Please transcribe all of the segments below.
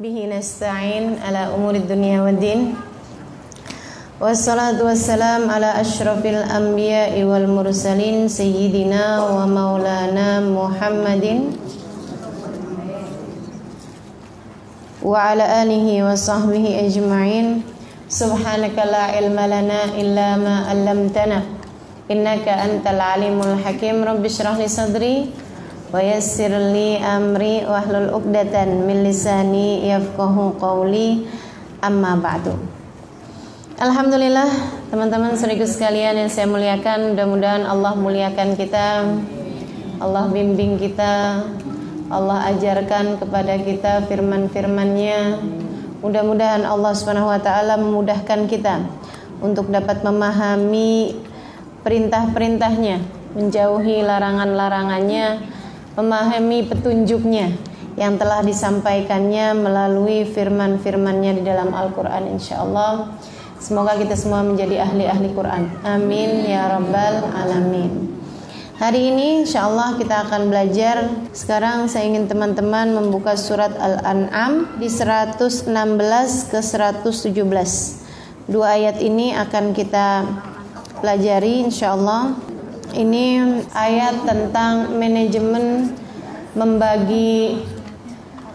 به نستعين على أمور الدنيا والدين. والصلاة والسلام على أشرف الأنبياء والمرسلين سيدنا ومولانا محمد. وعلى آله وصحبه أجمعين. سبحانك لا علم لنا إلا ما علمتنا. إنك أنت العليم الحكيم. رب اشرح لي صدري ويسر لي أمري واحلل عقدة من لساني يفقه قولي أما بعد Alhamdulillah teman-teman seriku sekalian yang saya muliakan Mudah-mudahan Allah muliakan kita Allah bimbing kita Allah ajarkan kepada kita firman-firmannya Mudah-mudahan Allah Subhanahu wa taala memudahkan kita untuk dapat memahami perintah-perintahnya, menjauhi larangan-larangannya, memahami petunjuknya yang telah disampaikannya melalui firman-firmannya di dalam Al-Qur'an insyaallah. Semoga kita semua menjadi ahli-ahli Quran. Amin ya rabbal alamin. Hari ini insya Allah kita akan belajar Sekarang saya ingin teman-teman membuka surat Al-An'am Di 116 ke 117 Dua ayat ini akan kita pelajari insya Allah Ini ayat tentang manajemen membagi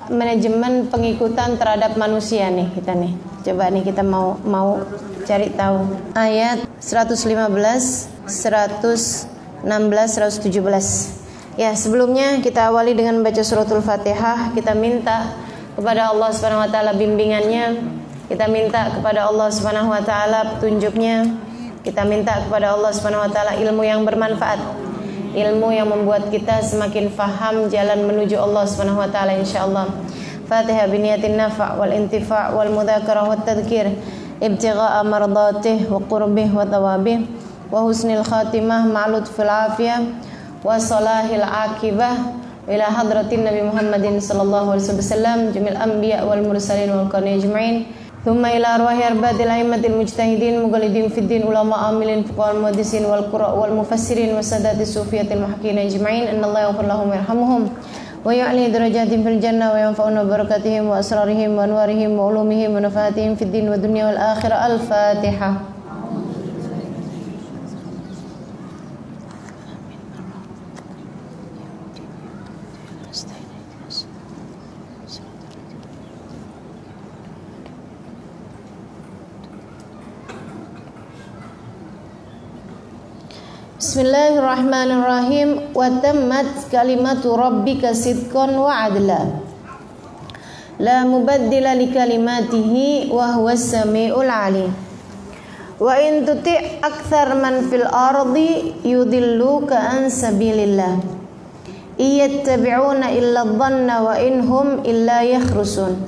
Manajemen pengikutan terhadap manusia nih kita nih. Coba nih kita mau mau cari tahu. Ayat 115 100 16 117. Ya, sebelumnya kita awali dengan baca suratul Fatihah, kita minta kepada Allah Subhanahu wa taala bimbingannya, kita minta kepada Allah Subhanahu wa taala petunjuknya, kita minta kepada Allah Subhanahu wa taala ilmu yang bermanfaat. Ilmu yang membuat kita semakin faham jalan menuju Allah Subhanahu wa taala insyaallah. Fatihah biniyatin nafa' wal intifa' wal mudzakarah wat tadhkir ibtigha'a mardatih wa qurbih wa tawabih wa husnil khatimah ma'lud fil afiyah wa salahil akibah ila hadratin Nabi Muhammadin sallallahu alaihi wasallam jamil anbiya wal mursalin wal qani ajma'in ثم إلى أرواح أرباد الأئمة المجتهدين مقلدين في الدين علماء عاملين فقهاء المهندسين والقراء والمفسرين والسادات الصوفية المحكين أجمعين. أن الله يغفر لهم ويرحمهم ويعلي درجاتهم في الجنة وينفعنا ببركاتهم وأسرارهم وأنوارهم وعلومهم ونفاتهم في الدين والدنيا والآخرة. الفاتحة. Bismillahirrahmanirrahim. Wa tammat kalimatu rabbika sidqan wa adla. La mubaddila li kalimatihi wa huwas samiul alim. Wa in tuti' akthar man fil ardi yudilluka an sabilillah. Iyattabi'una illa dhanna wa inhum illa yakhrusun.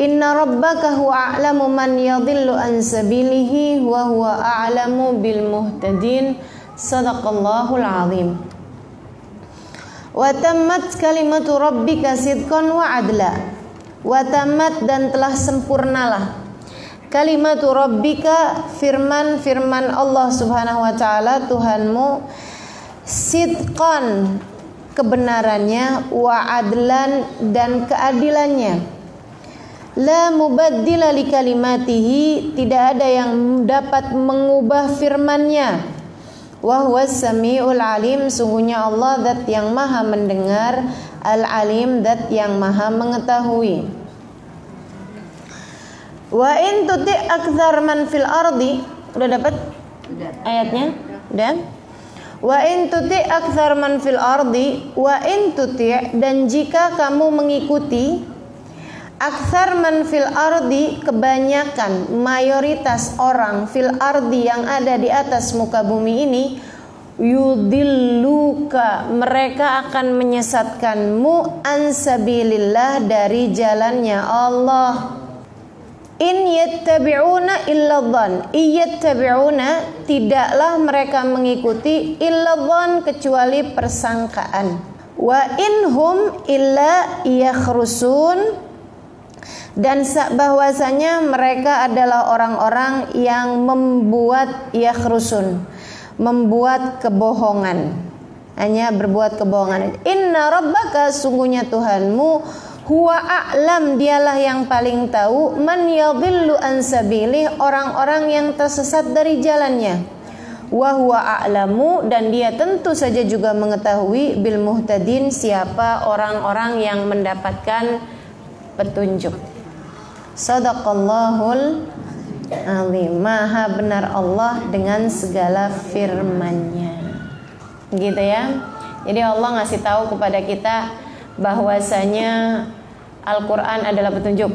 Inna rabbaka huwa a'lamu man yadhillu an sabilihi wa huwa a'lamu bil muhtadin Sadaqallahul azim. Wa tammat kalimatu rabbika sidqan wa adla. Wa tammat dan telah sempurnalah Kalimatu rabbika firman-firman Allah subhanahu wa ta'ala Tuhanmu Sidqan kebenarannya Wa adlan dan keadilannya. La mubaddila li kalimatihi Tidak ada yang dapat mengubah firmannya Wahwas sami'ul alim. Sungguhnya Allah dat yang maha mendengar. Al-alim dat yang maha mengetahui. Wa in tuti akthar man fil ardi. Udah dapat ayatnya? Udah? Wa in tuti akthar man fil ardi. Wa in tuti Dan jika kamu mengikuti Aksar man fil ardi kebanyakan mayoritas orang fil ardi yang ada di atas muka bumi ini yudilluka mereka akan menyesatkanmu ansabilillah dari jalannya Allah. In yattabi'una illa dhan. Yattabi'una tidaklah mereka mengikuti illa dhan kecuali persangkaan. Wa inhum illa yakhrusun dan bahwasanya mereka adalah orang-orang yang membuat yakhrusun membuat kebohongan hanya berbuat kebohongan inna rabbaka sungguhnya Tuhanmu Huwa a'lam dialah yang paling tahu man yadhillu an orang-orang yang tersesat dari jalannya. Wa huwa a'lamu dan dia tentu saja juga mengetahui bil muhtadin siapa orang-orang yang mendapatkan petunjuk. Sadaqallahul azim. Maha benar Allah dengan segala firman-Nya. Gitu ya. Jadi Allah ngasih tahu kepada kita bahwasanya Al-Quran adalah petunjuk.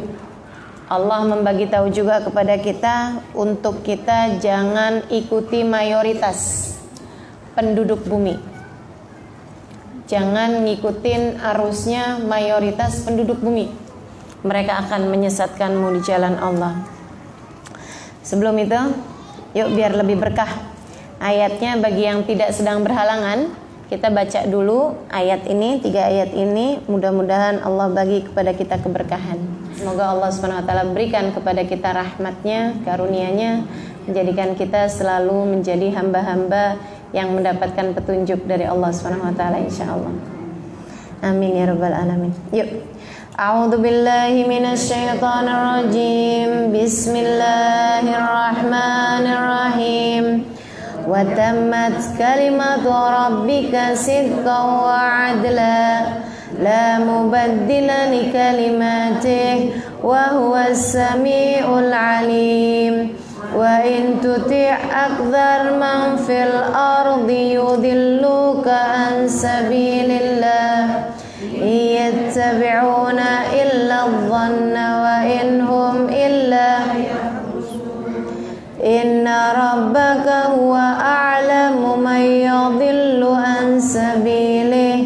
Allah membagi tahu juga kepada kita untuk kita jangan ikuti mayoritas penduduk bumi. Jangan ngikutin arusnya mayoritas penduduk bumi. Mereka akan menyesatkanmu di jalan Allah. Sebelum itu, yuk biar lebih berkah. Ayatnya bagi yang tidak sedang berhalangan, kita baca dulu ayat ini, tiga ayat ini. Mudah-mudahan Allah bagi kepada kita keberkahan. Semoga Allah Subhanahu wa taala berikan kepada kita rahmatnya, karunia-Nya, menjadikan kita selalu menjadi hamba-hamba yang mendapatkan petunjuk dari Allah Subhanahu wa taala insyaallah. Amin ya rabbal alamin. Yuk. A'udzu billahi minasyaitonir rajim. Bismillahirrahmanirrahim. وتمت كلمة ربك صدقا وعدلا لا مبدل لكلماته وهو السميع العليم وإن تطع أكثر من في الأرض يضلوك عن سبيل الله إن يتبعون إلا الظن وإن هم إلا إن ربك هو أعلم من يضل عن سبيله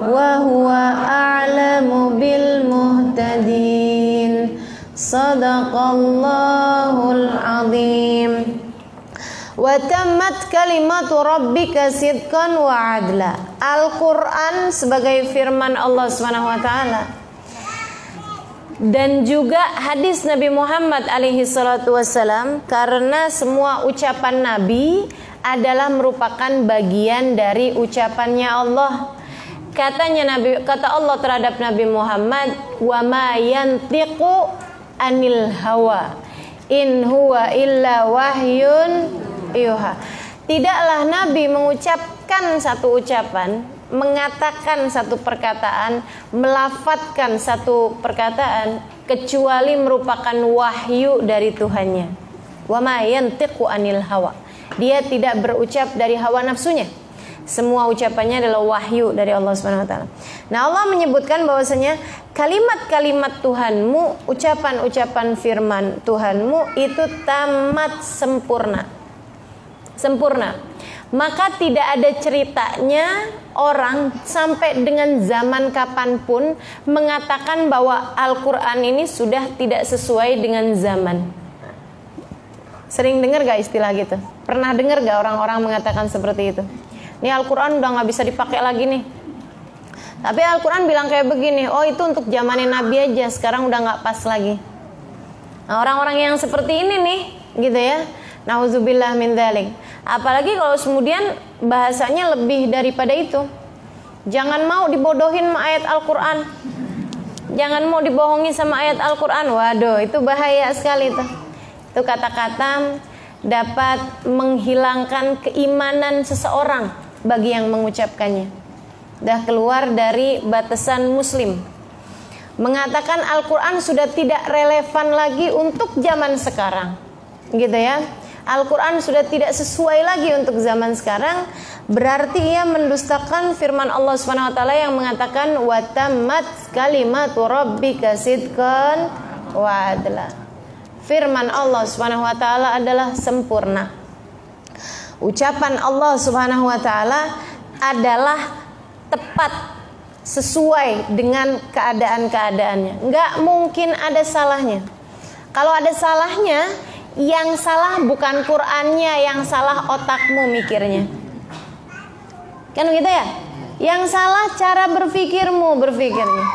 وهو أعلم بالمهتدين. صدق الله العظيم. Wa tammat kalimatu rabbika sidqan wa adla. Al-Qur'an sebagai firman Allah Subhanahu wa taala dan juga hadis Nabi Muhammad alaihi salatu wasalam karena semua ucapan Nabi adalah merupakan bagian dari ucapannya Allah. Katanya Nabi kata Allah terhadap Nabi Muhammad wa ma yantiqu anil hawa in huwa illa wahyun yuha. Tidaklah Nabi mengucapkan satu ucapan mengatakan satu perkataan, melafatkan satu perkataan kecuali merupakan wahyu dari Tuhannya. Wa ma yantiqu anil hawa. Dia tidak berucap dari hawa nafsunya. Semua ucapannya adalah wahyu dari Allah Subhanahu wa taala. Nah, Allah menyebutkan bahwasanya kalimat-kalimat Tuhanmu, ucapan-ucapan firman Tuhanmu itu tamat sempurna. Sempurna maka tidak ada ceritanya orang sampai dengan zaman kapan pun mengatakan bahwa Al-Quran ini sudah tidak sesuai dengan zaman. Sering dengar gak istilah gitu? Pernah dengar gak orang-orang mengatakan seperti itu? Ini Al-Quran udah gak bisa dipakai lagi nih. Tapi Al-Quran bilang kayak begini, oh itu untuk zamannya Nabi aja, sekarang udah gak pas lagi. Nah, orang-orang yang seperti ini nih, gitu ya. Nauzubillah min dzalik. Apalagi kalau kemudian bahasanya lebih daripada itu. Jangan mau dibodohin sama ayat Al-Qur'an. Jangan mau dibohongi sama ayat Al-Qur'an. Waduh, itu bahaya sekali tuh. Itu kata-kata dapat menghilangkan keimanan seseorang bagi yang mengucapkannya. Dah keluar dari batasan muslim. Mengatakan Al-Qur'an sudah tidak relevan lagi untuk zaman sekarang. Gitu ya Al-Quran sudah tidak sesuai lagi untuk zaman sekarang berarti ia mendustakan firman Allah taala yang mengatakan wa tammat kalimatu rabbika sidqan wa. Firman Allah taala adalah sempurna. Ucapan Allah Subhanahu wa taala adalah tepat sesuai dengan keadaan-keadaannya. Enggak mungkin ada salahnya. Kalau ada salahnya, yang salah bukan Qurannya, yang salah otakmu mikirnya. Kan gitu ya? Yang salah cara berpikirmu berpikirnya.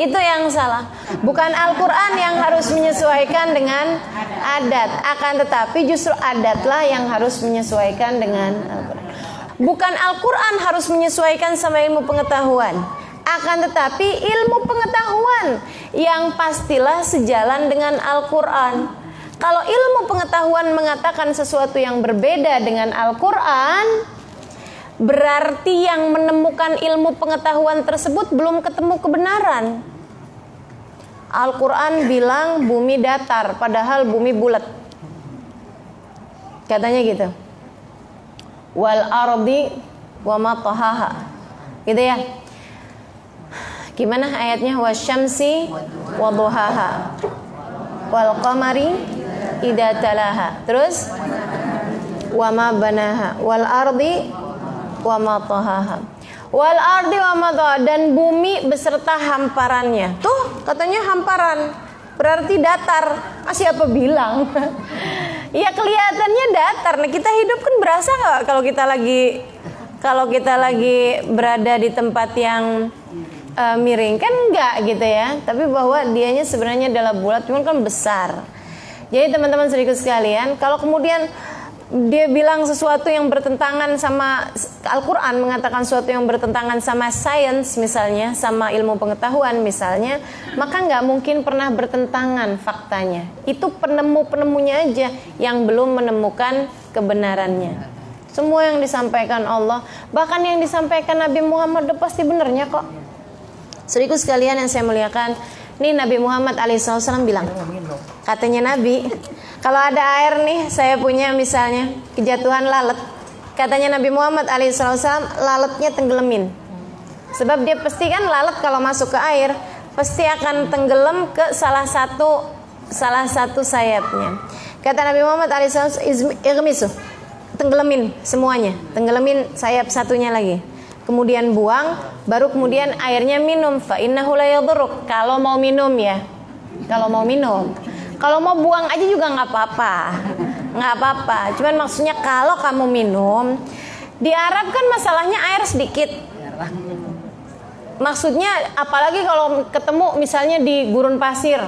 Itu yang salah. Bukan Al-Quran yang harus menyesuaikan dengan adat. Akan tetapi justru adatlah yang harus menyesuaikan dengan Al-Quran. Bukan Al-Quran harus menyesuaikan sama ilmu pengetahuan. Akan tetapi ilmu pengetahuan yang pastilah sejalan dengan Al-Qur'an. Kalau ilmu pengetahuan mengatakan sesuatu yang berbeda dengan Al-Qur'an, berarti yang menemukan ilmu pengetahuan tersebut belum ketemu kebenaran. Al-Quran bilang bumi datar, padahal bumi bulat. Katanya gitu. Wal ardi wa matahaha. Gitu ya. Gimana ayatnya? Wasyamsi wa duhaha. Wal qamari idza talaha. Terus wa ma banaha wal ardi wa matahaha wal ardi wa dan bumi beserta hamparannya. Tuh katanya hamparan berarti datar. Ah, siapa bilang? ya kelihatannya datar. Nah kita hidup kan berasa nggak kalau kita lagi kalau kita lagi berada di tempat yang uh, miring kan enggak gitu ya. Tapi bahwa dianya sebenarnya adalah bulat, cuman kan besar. Jadi teman-teman sedikit sekalian, kalau kemudian dia bilang sesuatu yang bertentangan sama Al-Quran mengatakan sesuatu yang bertentangan sama sains misalnya sama ilmu pengetahuan misalnya maka nggak mungkin pernah bertentangan faktanya. Itu penemu-penemunya aja yang belum menemukan kebenarannya. Semua yang disampaikan Allah bahkan yang disampaikan Nabi Muhammad pasti benernya kok. Serius sekalian yang saya muliakan Nih Nabi Muhammad alaihissalam bilang, katanya Nabi, kalau ada air nih, saya punya misalnya kejatuhan lalat, katanya Nabi Muhammad alaihissalam lalatnya tenggelamin. Sebab dia pasti kan lalat kalau masuk ke air pasti akan tenggelam ke salah satu salah satu sayapnya. Kata Nabi Muhammad alaihissalam, irmisu, tenggelamin semuanya, tenggelamin sayap satunya lagi kemudian buang, baru kemudian airnya minum. Fa Kalau mau minum ya. Kalau mau minum. Kalau mau buang aja juga nggak apa-apa. Nggak apa-apa. Cuman maksudnya kalau kamu minum, di Arab kan masalahnya air sedikit. Maksudnya apalagi kalau ketemu misalnya di gurun pasir,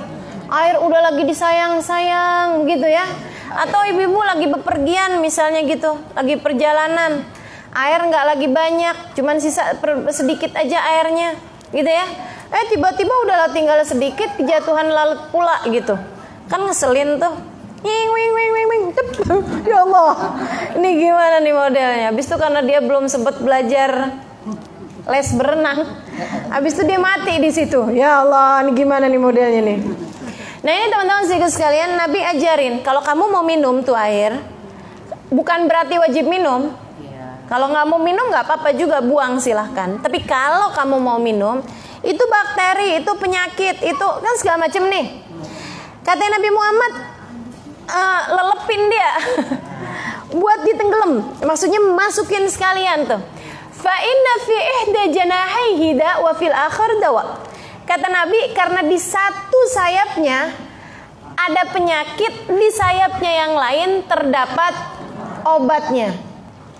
air udah lagi disayang-sayang gitu ya. Atau ibu-ibu lagi bepergian misalnya gitu, lagi perjalanan air nggak lagi banyak cuman sisa sedikit aja airnya gitu ya eh tiba-tiba udahlah tinggal sedikit kejatuhan lalat pula gitu kan ngeselin tuh Wing, wing, wing, wing, wing. ya Allah, ini gimana nih modelnya? Habis itu karena dia belum sempat belajar les berenang, habis itu dia mati di situ. Ya Allah, ini gimana nih modelnya nih? Nah ini teman-teman sih sekalian, Nabi ajarin kalau kamu mau minum tuh air, bukan berarti wajib minum, kalau nggak mau minum nggak apa-apa juga buang silahkan. Tapi kalau kamu mau minum itu bakteri, itu penyakit, itu kan segala macam nih. Kata Nabi Muhammad uh, lelepin dia buat ditenggelam. Maksudnya masukin sekalian tuh. Fa inna fi ihda janahihi wa fil akhir dawa. Kata Nabi karena di satu sayapnya ada penyakit, di sayapnya yang lain terdapat obatnya.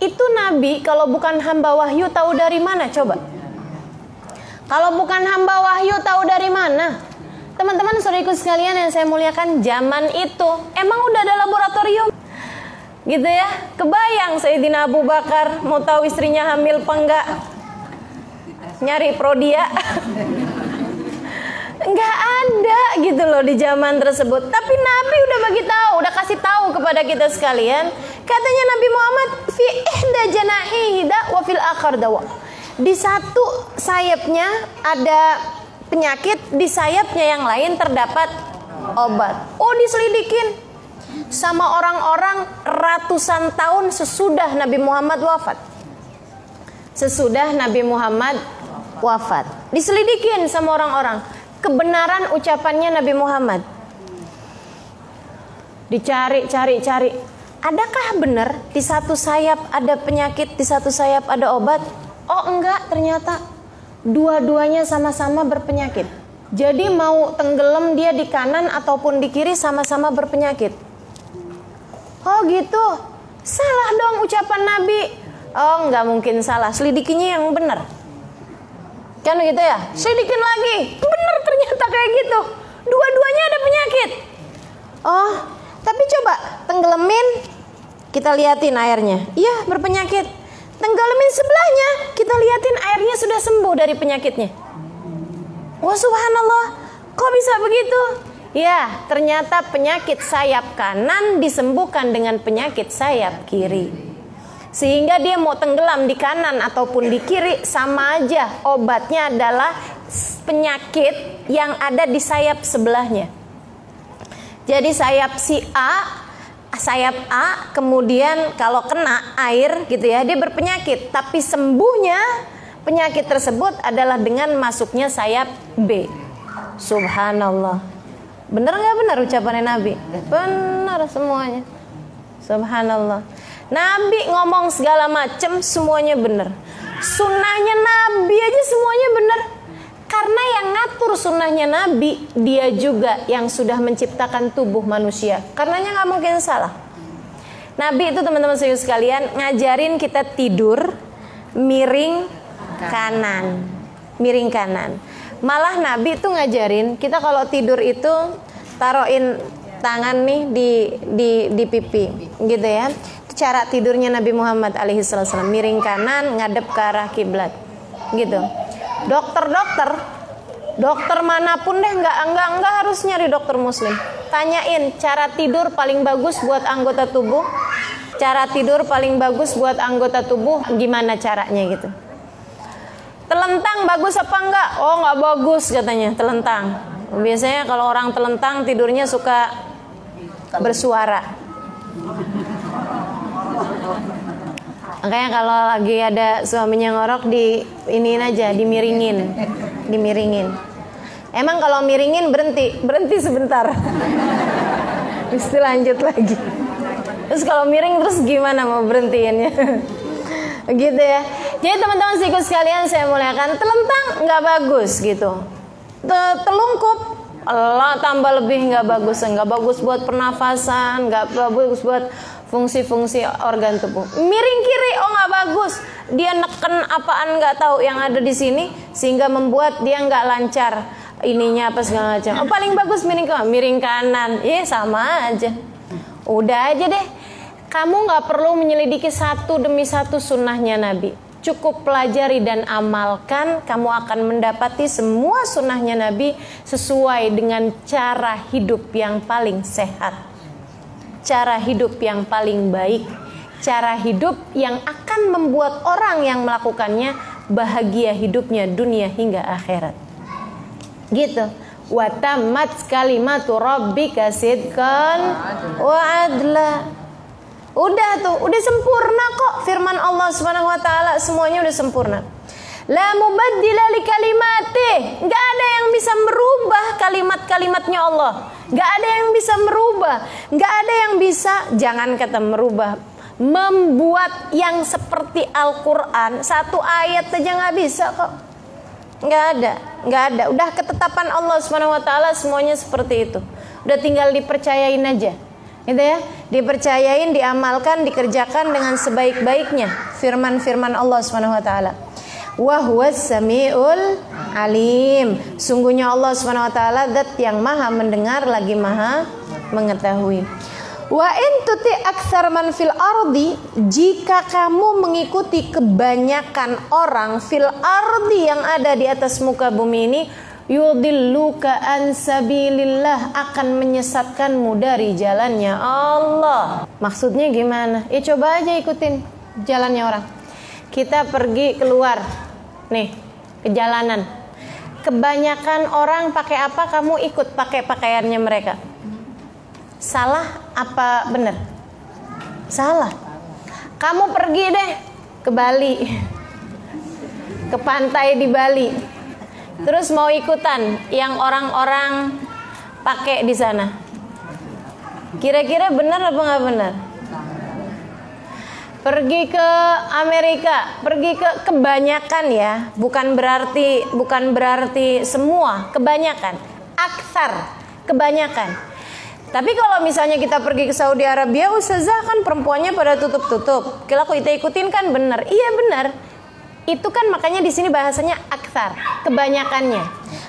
Itu Nabi kalau bukan hamba wahyu tahu dari mana? Coba? Kalau bukan hamba wahyu tahu dari mana? Teman-teman saudariku sekalian yang saya muliakan zaman itu emang udah ada laboratorium. Gitu ya. Kebayang Sayyidina Abu Bakar mau tahu istrinya hamil apa enggak? Nyari prodia nggak ada gitu loh di zaman tersebut. Tapi Nabi udah bagi tahu udah kasih tahu kepada kita sekalian. Katanya Nabi Muhammad fi ihda janahihi wa fil akhar dawa. Di satu sayapnya ada penyakit di sayapnya yang lain terdapat obat. Oh diselidikin. Sama orang-orang ratusan tahun sesudah Nabi Muhammad wafat. Sesudah Nabi Muhammad wafat. Diselidikin sama orang-orang kebenaran ucapannya Nabi Muhammad. Dicari, cari, cari. Adakah benar di satu sayap ada penyakit, di satu sayap ada obat? Oh enggak, ternyata dua-duanya sama-sama berpenyakit. Jadi mau tenggelam dia di kanan ataupun di kiri sama-sama berpenyakit. Oh gitu. Salah dong ucapan Nabi. Oh enggak mungkin salah, selidikinya yang benar. Kan gitu ya? Selidikin lagi. Bener ternyata kayak gitu. Dua-duanya ada penyakit. Oh, tapi coba tenggelamin kita liatin airnya. Iya, berpenyakit. Tenggelamin sebelahnya, kita liatin airnya sudah sembuh dari penyakitnya. Wah subhanallah, kok bisa begitu? Ya, ternyata penyakit sayap kanan disembuhkan dengan penyakit sayap kiri. Sehingga dia mau tenggelam di kanan ataupun di kiri sama aja. Obatnya adalah penyakit yang ada di sayap sebelahnya. Jadi sayap si A, sayap A kemudian kalau kena air gitu ya, dia berpenyakit, tapi sembuhnya penyakit tersebut adalah dengan masuknya sayap B. Subhanallah. Bener nggak benar ucapannya Nabi? Benar semuanya. Subhanallah. Nabi ngomong segala macam semuanya benar. Sunnahnya Nabi aja semuanya benar. Karena yang ngatur sunnahnya Nabi, dia juga yang sudah menciptakan tubuh manusia. Karenanya nggak mungkin salah. Nabi itu teman-teman sekalian ngajarin kita tidur miring kanan, miring kanan. Malah Nabi itu ngajarin kita kalau tidur itu taruhin tangan nih di di di pipi, gitu ya. Cara tidurnya Nabi Muhammad alaihi salam miring kanan ngadep ke arah kiblat, gitu. Dokter-dokter, dokter mana pun deh nggak nggak nggak harus nyari dokter muslim. Tanyain cara tidur paling bagus buat anggota tubuh. Cara tidur paling bagus buat anggota tubuh gimana caranya gitu Telentang bagus apa enggak? Oh nggak bagus katanya telentang. Biasanya kalau orang telentang tidurnya suka bersuara. Makanya kalau lagi ada suaminya ngorok di ini aja dimiringin, dimiringin. Emang kalau miringin berhenti, berhenti sebentar. Terus lanjut lagi. Terus kalau miring terus gimana mau berhentiinnya? gitu ya. Jadi teman-teman sikut sekalian saya muliakan telentang nggak bagus gitu. Telungkup Allah tambah lebih nggak bagus, nggak bagus buat pernafasan, nggak bagus buat fungsi-fungsi organ tubuh. Miring kiri, oh nggak bagus. Dia neken apaan nggak tahu yang ada di sini sehingga membuat dia nggak lancar ininya apa segala macam. Oh, paling bagus miring ke miring kanan, iya sama aja. Udah aja deh kamu nggak perlu menyelidiki satu demi satu sunnahnya Nabi. Cukup pelajari dan amalkan, kamu akan mendapati semua sunnahnya Nabi sesuai dengan cara hidup yang paling sehat, cara hidup yang paling baik, cara hidup yang akan membuat orang yang melakukannya bahagia hidupnya dunia hingga akhirat. Gitu. Watamat kalimatu rabbika sidqan wa adla. Udah tuh, udah sempurna kok firman Allah Subhanahu wa taala semuanya udah sempurna. La mubaddila li kalimati. Enggak ada yang bisa merubah kalimat-kalimatnya Allah. Enggak ada yang bisa merubah. Enggak ada yang bisa jangan kata merubah membuat yang seperti Al-Qur'an satu ayat aja nggak bisa kok. Nggak ada, nggak ada. Udah ketetapan Allah taala semuanya seperti itu. Udah tinggal dipercayain aja gitu ya dipercayain diamalkan dikerjakan dengan sebaik-baiknya firman-firman Allah taala wa samiul alim sungguhnya Allah Subhanahu wa taala zat yang maha mendengar lagi maha mengetahui Wa in tuti aksar man fil ardi jika kamu mengikuti kebanyakan orang fil ardi yang ada di atas muka bumi ini yudilluka an sabilillah akan menyesatkanmu dari jalannya Allah. Maksudnya gimana? Ya coba aja ikutin jalannya orang. Kita pergi keluar nih ke jalanan. Kebanyakan orang pakai apa kamu ikut pakai pakaiannya mereka. Salah apa benar? Salah. Kamu pergi deh ke Bali. Ke pantai di Bali Terus mau ikutan yang orang-orang pakai di sana. Kira-kira benar apa nggak benar? Pergi ke Amerika, pergi ke kebanyakan ya, bukan berarti bukan berarti semua, kebanyakan, aksar, kebanyakan. Tapi kalau misalnya kita pergi ke Saudi Arabia, Ustazah kan perempuannya pada tutup-tutup. Kalau kita ikutin kan benar. Iya benar itu kan makanya di sini bahasanya aksar, kebanyakannya.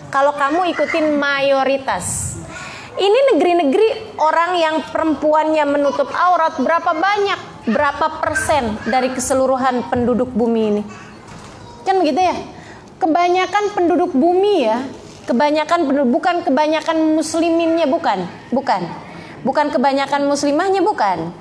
Kalau kamu ikutin mayoritas. Ini negeri-negeri orang yang perempuannya menutup aurat berapa banyak, berapa persen dari keseluruhan penduduk bumi ini. Kan gitu ya. Kebanyakan penduduk bumi ya kebanyakan bukan kebanyakan musliminnya bukan, bukan. Bukan kebanyakan muslimahnya bukan.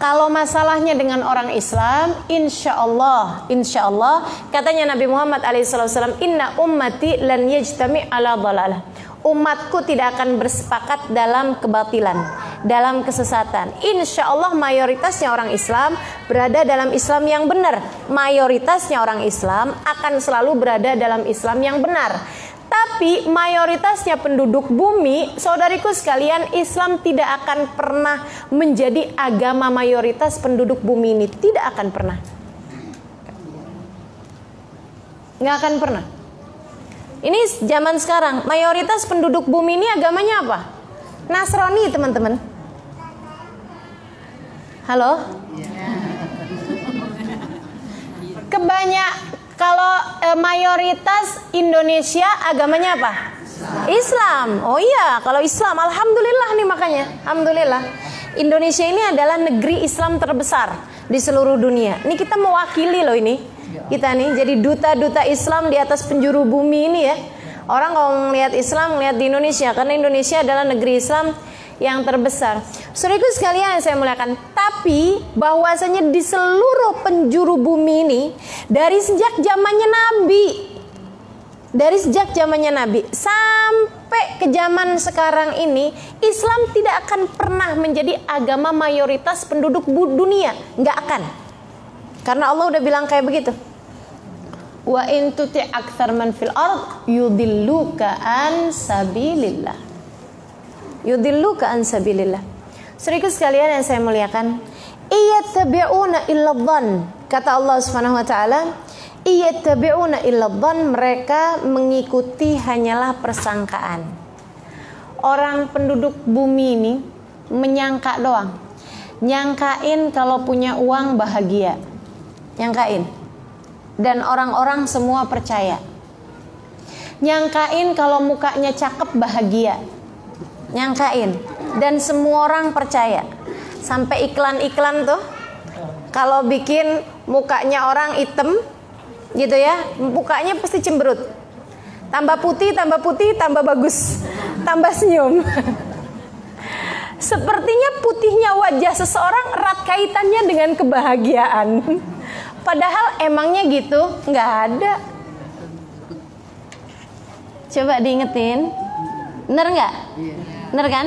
Kalau masalahnya dengan orang Islam, insya Allah, insya Allah, katanya Nabi Muhammad SAW, Inna ummati lan yajtami ala dalalah. Umatku tidak akan bersepakat dalam kebatilan, dalam kesesatan. Insya Allah mayoritasnya orang Islam berada dalam Islam yang benar. Mayoritasnya orang Islam akan selalu berada dalam Islam yang benar. Tapi mayoritasnya penduduk bumi, saudariku sekalian, Islam tidak akan pernah menjadi agama mayoritas penduduk bumi ini. Tidak akan pernah. Nggak akan pernah. Ini zaman sekarang, mayoritas penduduk bumi ini agamanya apa? Nasrani, teman-teman. Halo? Kebanyak kalau e, mayoritas Indonesia agamanya apa? Islam. Oh iya, kalau Islam alhamdulillah nih makanya. Alhamdulillah. Indonesia ini adalah negeri Islam terbesar di seluruh dunia. Ini kita mewakili loh ini. Kita nih jadi duta-duta Islam di atas penjuru bumi ini ya. Orang kalau melihat Islam melihat di Indonesia karena Indonesia adalah negeri Islam yang terbesar. Saudaraku sekalian saya muliakan, tapi bahwasanya di seluruh penjuru bumi ini dari sejak zamannya Nabi dari sejak zamannya Nabi sampai ke zaman sekarang ini Islam tidak akan pernah menjadi agama mayoritas penduduk dunia nggak akan karena Allah udah bilang kayak begitu wa in tuti aktsar man fil ard yudilluka an sabilillah yudillu ka an sabilillah. sekalian yang saya muliakan, iyattabi'una illa dhann. Kata Allah Subhanahu wa taala, iyattabi'una illa dhann, mereka mengikuti hanyalah persangkaan. Orang penduduk bumi ini menyangka doang. Nyangkain kalau punya uang bahagia. Nyangkain. Dan orang-orang semua percaya. Nyangkain kalau mukanya cakep bahagia. Nyangkain. Dan semua orang percaya. Sampai iklan-iklan tuh kalau bikin mukanya orang hitam gitu ya mukanya pasti cemberut. Tambah putih tambah putih tambah bagus tambah senyum. Sepertinya putihnya wajah seseorang erat kaitannya dengan kebahagiaan padahal emangnya gitu nggak ada coba diingetin bener nggak Bener kan?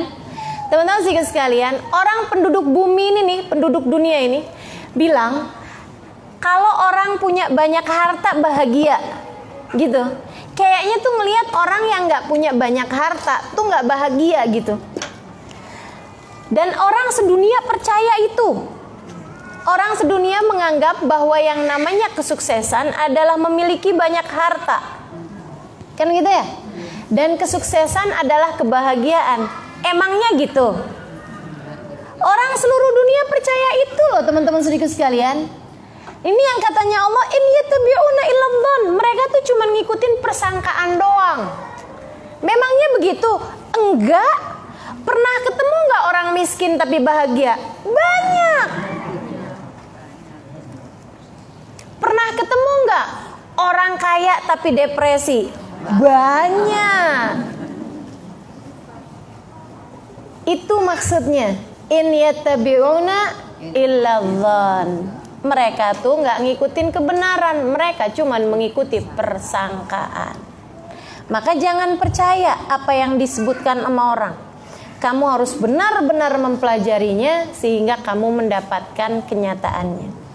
Teman-teman sih sekalian, orang penduduk bumi ini nih, penduduk dunia ini bilang kalau orang punya banyak harta bahagia, gitu. Kayaknya tuh ngelihat orang yang nggak punya banyak harta tuh nggak bahagia gitu. Dan orang sedunia percaya itu. Orang sedunia menganggap bahwa yang namanya kesuksesan adalah memiliki banyak harta. Kan gitu ya? dan kesuksesan adalah kebahagiaan. Emangnya gitu? Orang seluruh dunia percaya itu loh teman-teman sedikit sekalian. Ini yang katanya Allah in yatabi'una. Mereka tuh cuma ngikutin persangkaan doang. Memangnya begitu? Enggak. Pernah ketemu nggak orang miskin tapi bahagia? Banyak. Pernah ketemu nggak orang kaya tapi depresi? Banyak. Itu maksudnya. In yattabi'una illa Mereka tuh nggak ngikutin kebenaran, mereka cuman mengikuti persangkaan. Maka jangan percaya apa yang disebutkan sama orang. Kamu harus benar-benar mempelajarinya sehingga kamu mendapatkan kenyataannya.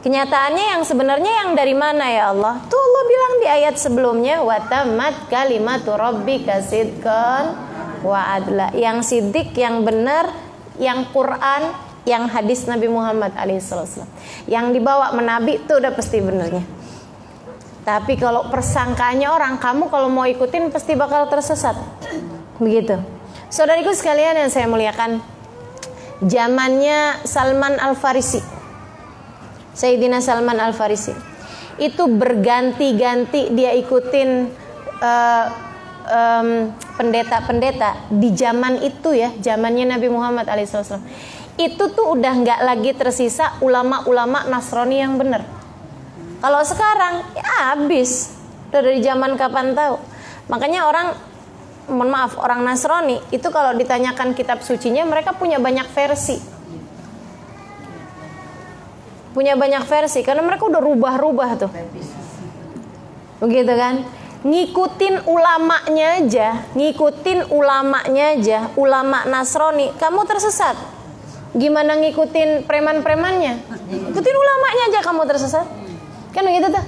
Kenyataannya yang sebenarnya yang dari mana ya Allah? Tuh Allah bilang di ayat sebelumnya watamat kalimatu rabbika sidqan wa adla. Yang sidik, yang benar, yang Quran, yang hadis Nabi Muhammad alaihissalam. Yang dibawa menabi itu udah pasti benernya. Tapi kalau persangkanya orang, kamu kalau mau ikutin pasti bakal tersesat. Begitu. Saudariku sekalian yang saya muliakan, zamannya Salman Al Farisi Sayyidina Salman Al Farisi itu berganti-ganti dia ikutin uh, um, pendeta-pendeta di zaman itu ya zamannya Nabi Muhammad alaihissalam itu tuh udah nggak lagi tersisa ulama-ulama Nasrani yang benar kalau sekarang ya habis. Udah dari zaman kapan tahu? Makanya orang mohon maaf orang Nasrani itu kalau ditanyakan kitab sucinya mereka punya banyak versi. Punya banyak versi karena mereka udah rubah-rubah tuh. Begitu kan? Ngikutin ulamanya aja, ngikutin ulamanya aja, ulama Nasrani, kamu tersesat. Gimana ngikutin preman-premannya? Ikutin ulamanya aja kamu tersesat. Kan begitu tuh.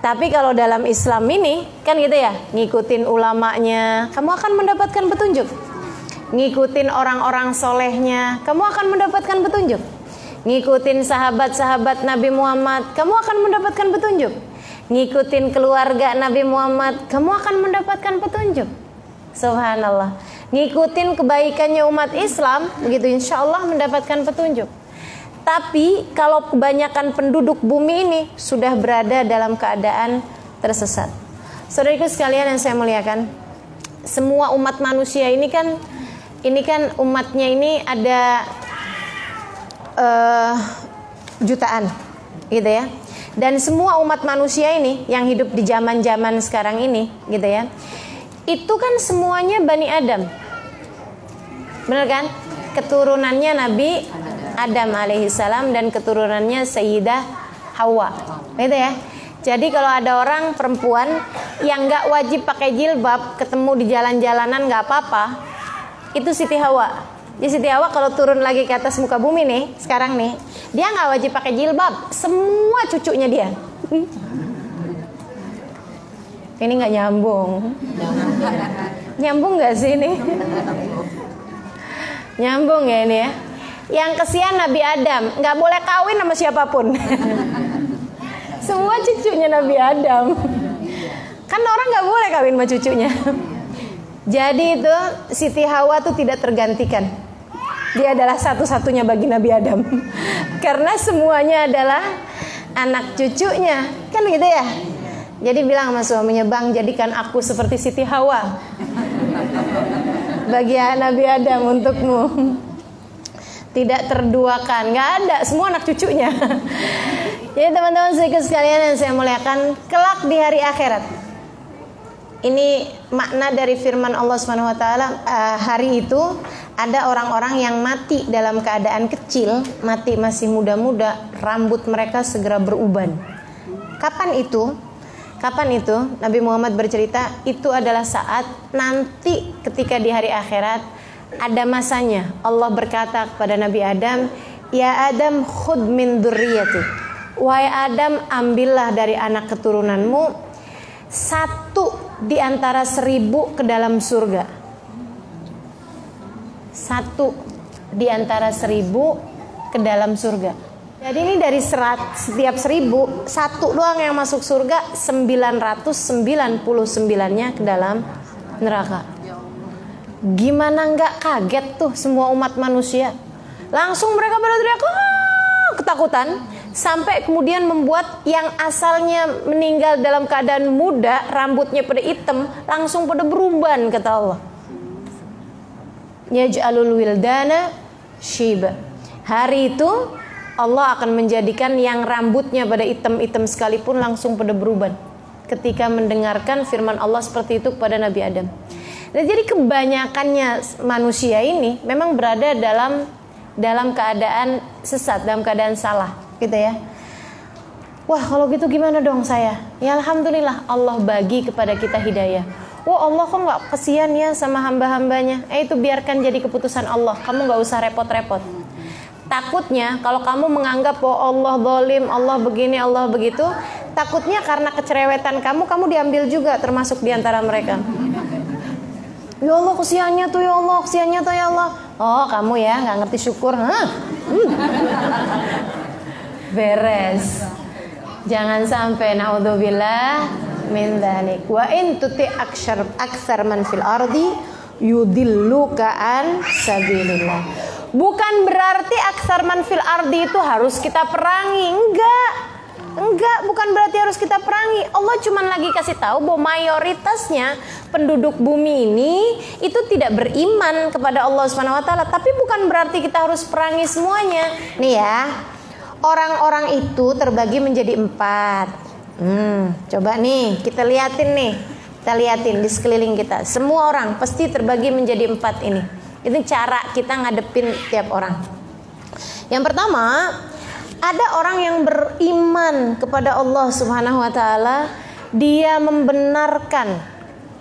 Tapi kalau dalam Islam ini kan gitu ya, ngikutin ulamanya, kamu akan mendapatkan petunjuk. Ngikutin orang-orang solehnya, kamu akan mendapatkan petunjuk. Ngikutin sahabat-sahabat Nabi Muhammad, kamu akan mendapatkan petunjuk. Ngikutin keluarga Nabi Muhammad, kamu akan mendapatkan petunjuk. Subhanallah. Ngikutin kebaikannya umat Islam, begitu insya Allah mendapatkan petunjuk. Tapi kalau kebanyakan penduduk bumi ini sudah berada dalam keadaan tersesat. Saudariku sekalian yang saya muliakan, semua umat manusia ini kan ini kan umatnya ini ada uh, jutaan, gitu ya. Dan semua umat manusia ini yang hidup di zaman-zaman sekarang ini, gitu ya. Itu kan semuanya Bani Adam. Benar kan? Keturunannya Nabi Adam alaihissalam dan keturunannya Sayyidah Hawa. Gitu ya. Jadi kalau ada orang perempuan yang nggak wajib pakai jilbab, ketemu di jalan-jalanan nggak apa-apa, itu Siti Hawa. Jadi Hawa kalau turun lagi ke atas muka bumi nih, sekarang nih, dia nggak wajib pakai jilbab, semua cucunya dia. Ini nggak nyambung. Nyambung nggak sih ini? Nyambung ya ini ya. Yang kesian Nabi Adam nggak boleh kawin sama siapa pun. Semua cucunya Nabi Adam. Kan orang nggak boleh kawin sama cucunya. Jadi itu Siti Hawa tuh tidak tergantikan. Dia adalah satu-satunya bagi Nabi Adam. Karena semuanya adalah anak cucunya. Kan gitu ya? Jadi bilang sama suaminya, "Bang, jadikan aku seperti Siti Hawa." Bagi Nabi Adam untukmu tidak terduakan nggak ada semua anak cucunya jadi teman-teman sedikit sekalian yang saya muliakan kelak di hari akhirat ini makna dari firman Allah taala uh, hari itu ada orang-orang yang mati dalam keadaan kecil, mati masih muda-muda, rambut mereka segera beruban. Kapan itu? Kapan itu? Nabi Muhammad bercerita, itu adalah saat nanti ketika di hari akhirat ada masanya Allah berkata kepada Nabi Adam, "Ya Adam, khud min dzurriyyati." Wahai Adam, ambillah dari anak keturunanmu satu di antara seribu ke dalam surga. Satu di antara seribu ke dalam surga. Jadi ini dari serat, setiap seribu, satu doang yang masuk surga, 999-nya ke dalam neraka. Gimana nggak kaget tuh semua umat manusia? Langsung mereka pada teriak ah, ketakutan sampai kemudian membuat yang asalnya meninggal dalam keadaan muda, rambutnya pada hitam, langsung pada beruban kata Allah. Yaj'alul wildana shiba. Hari itu Allah akan menjadikan yang rambutnya pada hitam-hitam sekalipun langsung pada beruban ketika mendengarkan firman Allah seperti itu kepada Nabi Adam. Nah, jadi kebanyakannya manusia ini memang berada dalam dalam keadaan sesat, dalam keadaan salah, gitu ya. Wah, kalau gitu gimana dong saya? Ya alhamdulillah Allah bagi kepada kita hidayah. Wah Allah kok nggak kesian ya sama hamba-hambanya? Eh itu biarkan jadi keputusan Allah. Kamu nggak usah repot-repot. Takutnya kalau kamu menganggap bahwa Allah dolim, Allah begini, Allah begitu, takutnya karena kecerewetan kamu, kamu diambil juga termasuk di antara mereka. Ya Allah kesiannya tuh ya Allah kesiannya tuh ya Allah. Oh kamu ya nggak ngerti syukur, Hah? Hmm. Beres. Jangan sampai naudzubillah min dzalik. Wa in tuti aksyar aksar man fil ardi yudilluka an sabilillah. Bukan berarti aksar man fil ardi itu harus kita perangi, enggak. Enggak, bukan berarti harus kita perangi. Allah cuma lagi kasih tahu bahwa mayoritasnya penduduk bumi ini itu tidak beriman kepada Allah Subhanahu wa taala, tapi bukan berarti kita harus perangi semuanya. Nih ya. Orang-orang itu terbagi menjadi empat. Hmm, coba nih kita liatin nih Kita liatin di sekeliling kita. Semua orang pasti terbagi menjadi empat ini. Itu cara kita ngadepin tiap orang. Yang pertama, ada orang yang beriman kepada Allah Subhanahu wa taala, dia membenarkan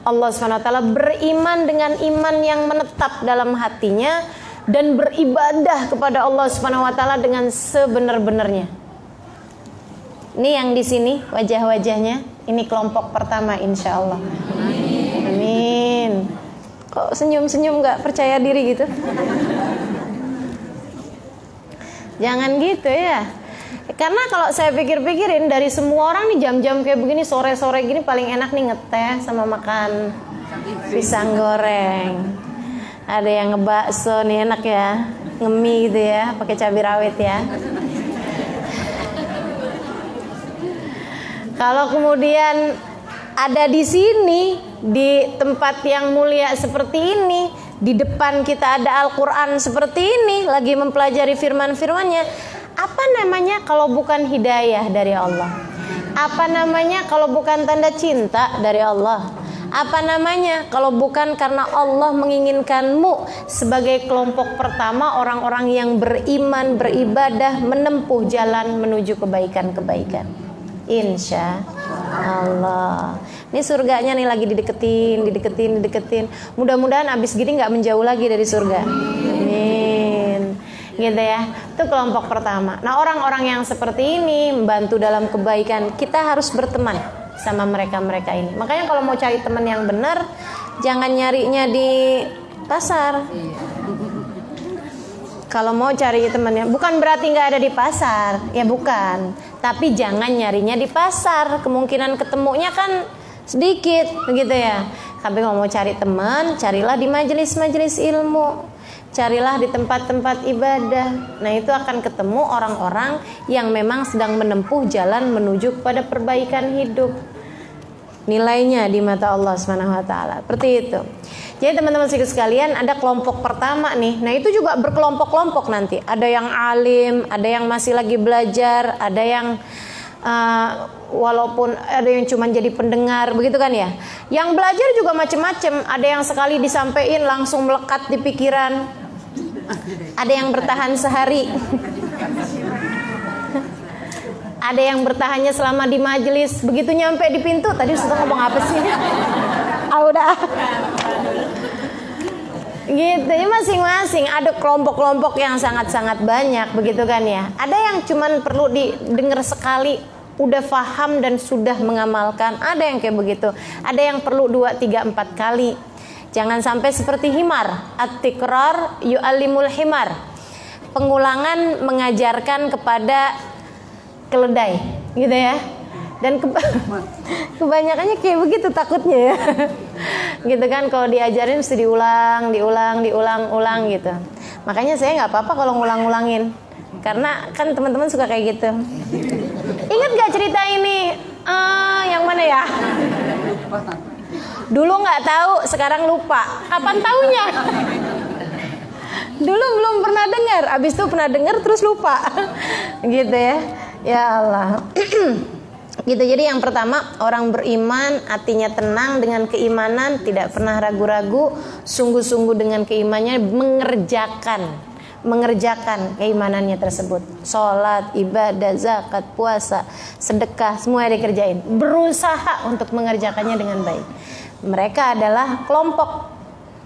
Allah Subhanahu wa taala beriman dengan iman yang menetap dalam hatinya dan beribadah kepada Allah Subhanahu wa taala dengan sebenar-benarnya. Ini yang di sini wajah-wajahnya ini kelompok pertama insya Allah. Amin. Kok senyum-senyum nggak percaya diri gitu? Jangan gitu ya. Karena kalau saya pikir-pikirin dari semua orang nih jam-jam kayak begini sore-sore gini paling enak nih ngeteh sama makan pisang goreng. Ada yang ngebakso nih enak ya, ngemi gitu ya, pakai cabai rawit ya. Kalau kemudian ada di sini di tempat yang mulia seperti ini, di depan kita ada Al-Qur'an seperti ini, lagi mempelajari firman-firmannya, apa namanya kalau bukan hidayah dari Allah? Apa namanya kalau bukan tanda cinta dari Allah? Apa namanya kalau bukan karena Allah menginginkanmu sebagai kelompok pertama orang-orang yang beriman, beribadah, menempuh jalan menuju kebaikan-kebaikan. Insya Allah. Ini surganya nih lagi dideketin, dideketin, dideketin. Mudah-mudahan abis gini nggak menjauh lagi dari surga. Amin. Gitu ya. Itu kelompok pertama. Nah orang-orang yang seperti ini membantu dalam kebaikan. Kita harus berteman sama mereka-mereka ini. Makanya kalau mau cari teman yang benar, jangan nyarinya di pasar. Kalau mau cari temannya, bukan berarti nggak ada di pasar, ya bukan. Tapi jangan nyarinya di pasar, kemungkinan ketemunya kan sedikit, begitu ya. Tapi kalau mau cari teman, carilah di majelis-majelis ilmu, carilah di tempat-tempat ibadah. Nah itu akan ketemu orang-orang yang memang sedang menempuh jalan menuju kepada perbaikan hidup. Nilainya di mata Allah Subhanahu Wa Taala. Seperti itu. Jadi teman-teman sekalian ada kelompok pertama nih. Nah itu juga berkelompok-kelompok nanti. Ada yang alim, ada yang masih lagi belajar, ada yang uh, walaupun ada yang cuma jadi pendengar begitu kan ya. Yang belajar juga macam-macam. Ada yang sekali disampaikan langsung melekat di pikiran. Ada yang bertahan sehari. Ada yang bertahannya selama di majelis. Begitu nyampe di pintu tadi sudah ngomong apa sih? Ah udah. Gitu ya masing-masing. Ada kelompok-kelompok yang sangat-sangat banyak begitu kan ya? Ada yang cuman perlu didengar sekali udah faham dan sudah mengamalkan. Ada yang kayak begitu. Ada yang perlu dua tiga empat kali. Jangan sampai seperti himar. At-tikrar yu'allimul himar. Pengulangan mengajarkan kepada keledai gitu ya. Dan ke kebanyakannya kayak begitu takutnya ya. Gitu kan kalau diajarin mesti diulang diulang diulang ulang gitu. Makanya saya nggak apa-apa kalau ngulang-ngulangin karena kan teman-teman suka kayak gitu. Ingat gak cerita ini? Uh, yang mana ya? Dulu nggak tahu sekarang lupa. Kapan tahunya dulu belum pernah dengar. Abis itu pernah dengar terus lupa. Gitu ya ya Allah Gitu. Jadi yang pertama orang beriman hatinya tenang dengan keimanan, tidak pernah ragu-ragu, sungguh-sungguh dengan keimanannya mengerjakan mengerjakan keimanannya tersebut. Sholat, ibadah, zakat, puasa, sedekah, semua yang dikerjain. Berusaha untuk mengerjakannya dengan baik. Mereka adalah kelompok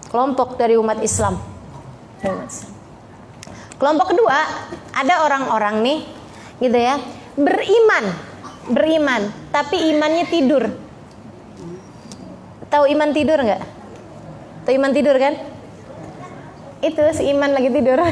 kelompok dari umat Islam. Kelompok kedua, ada orang-orang nih, gitu ya, beriman beriman, tapi imannya tidur. Tahu iman tidur nggak? Tahu iman tidur kan? Itu si iman lagi tidur.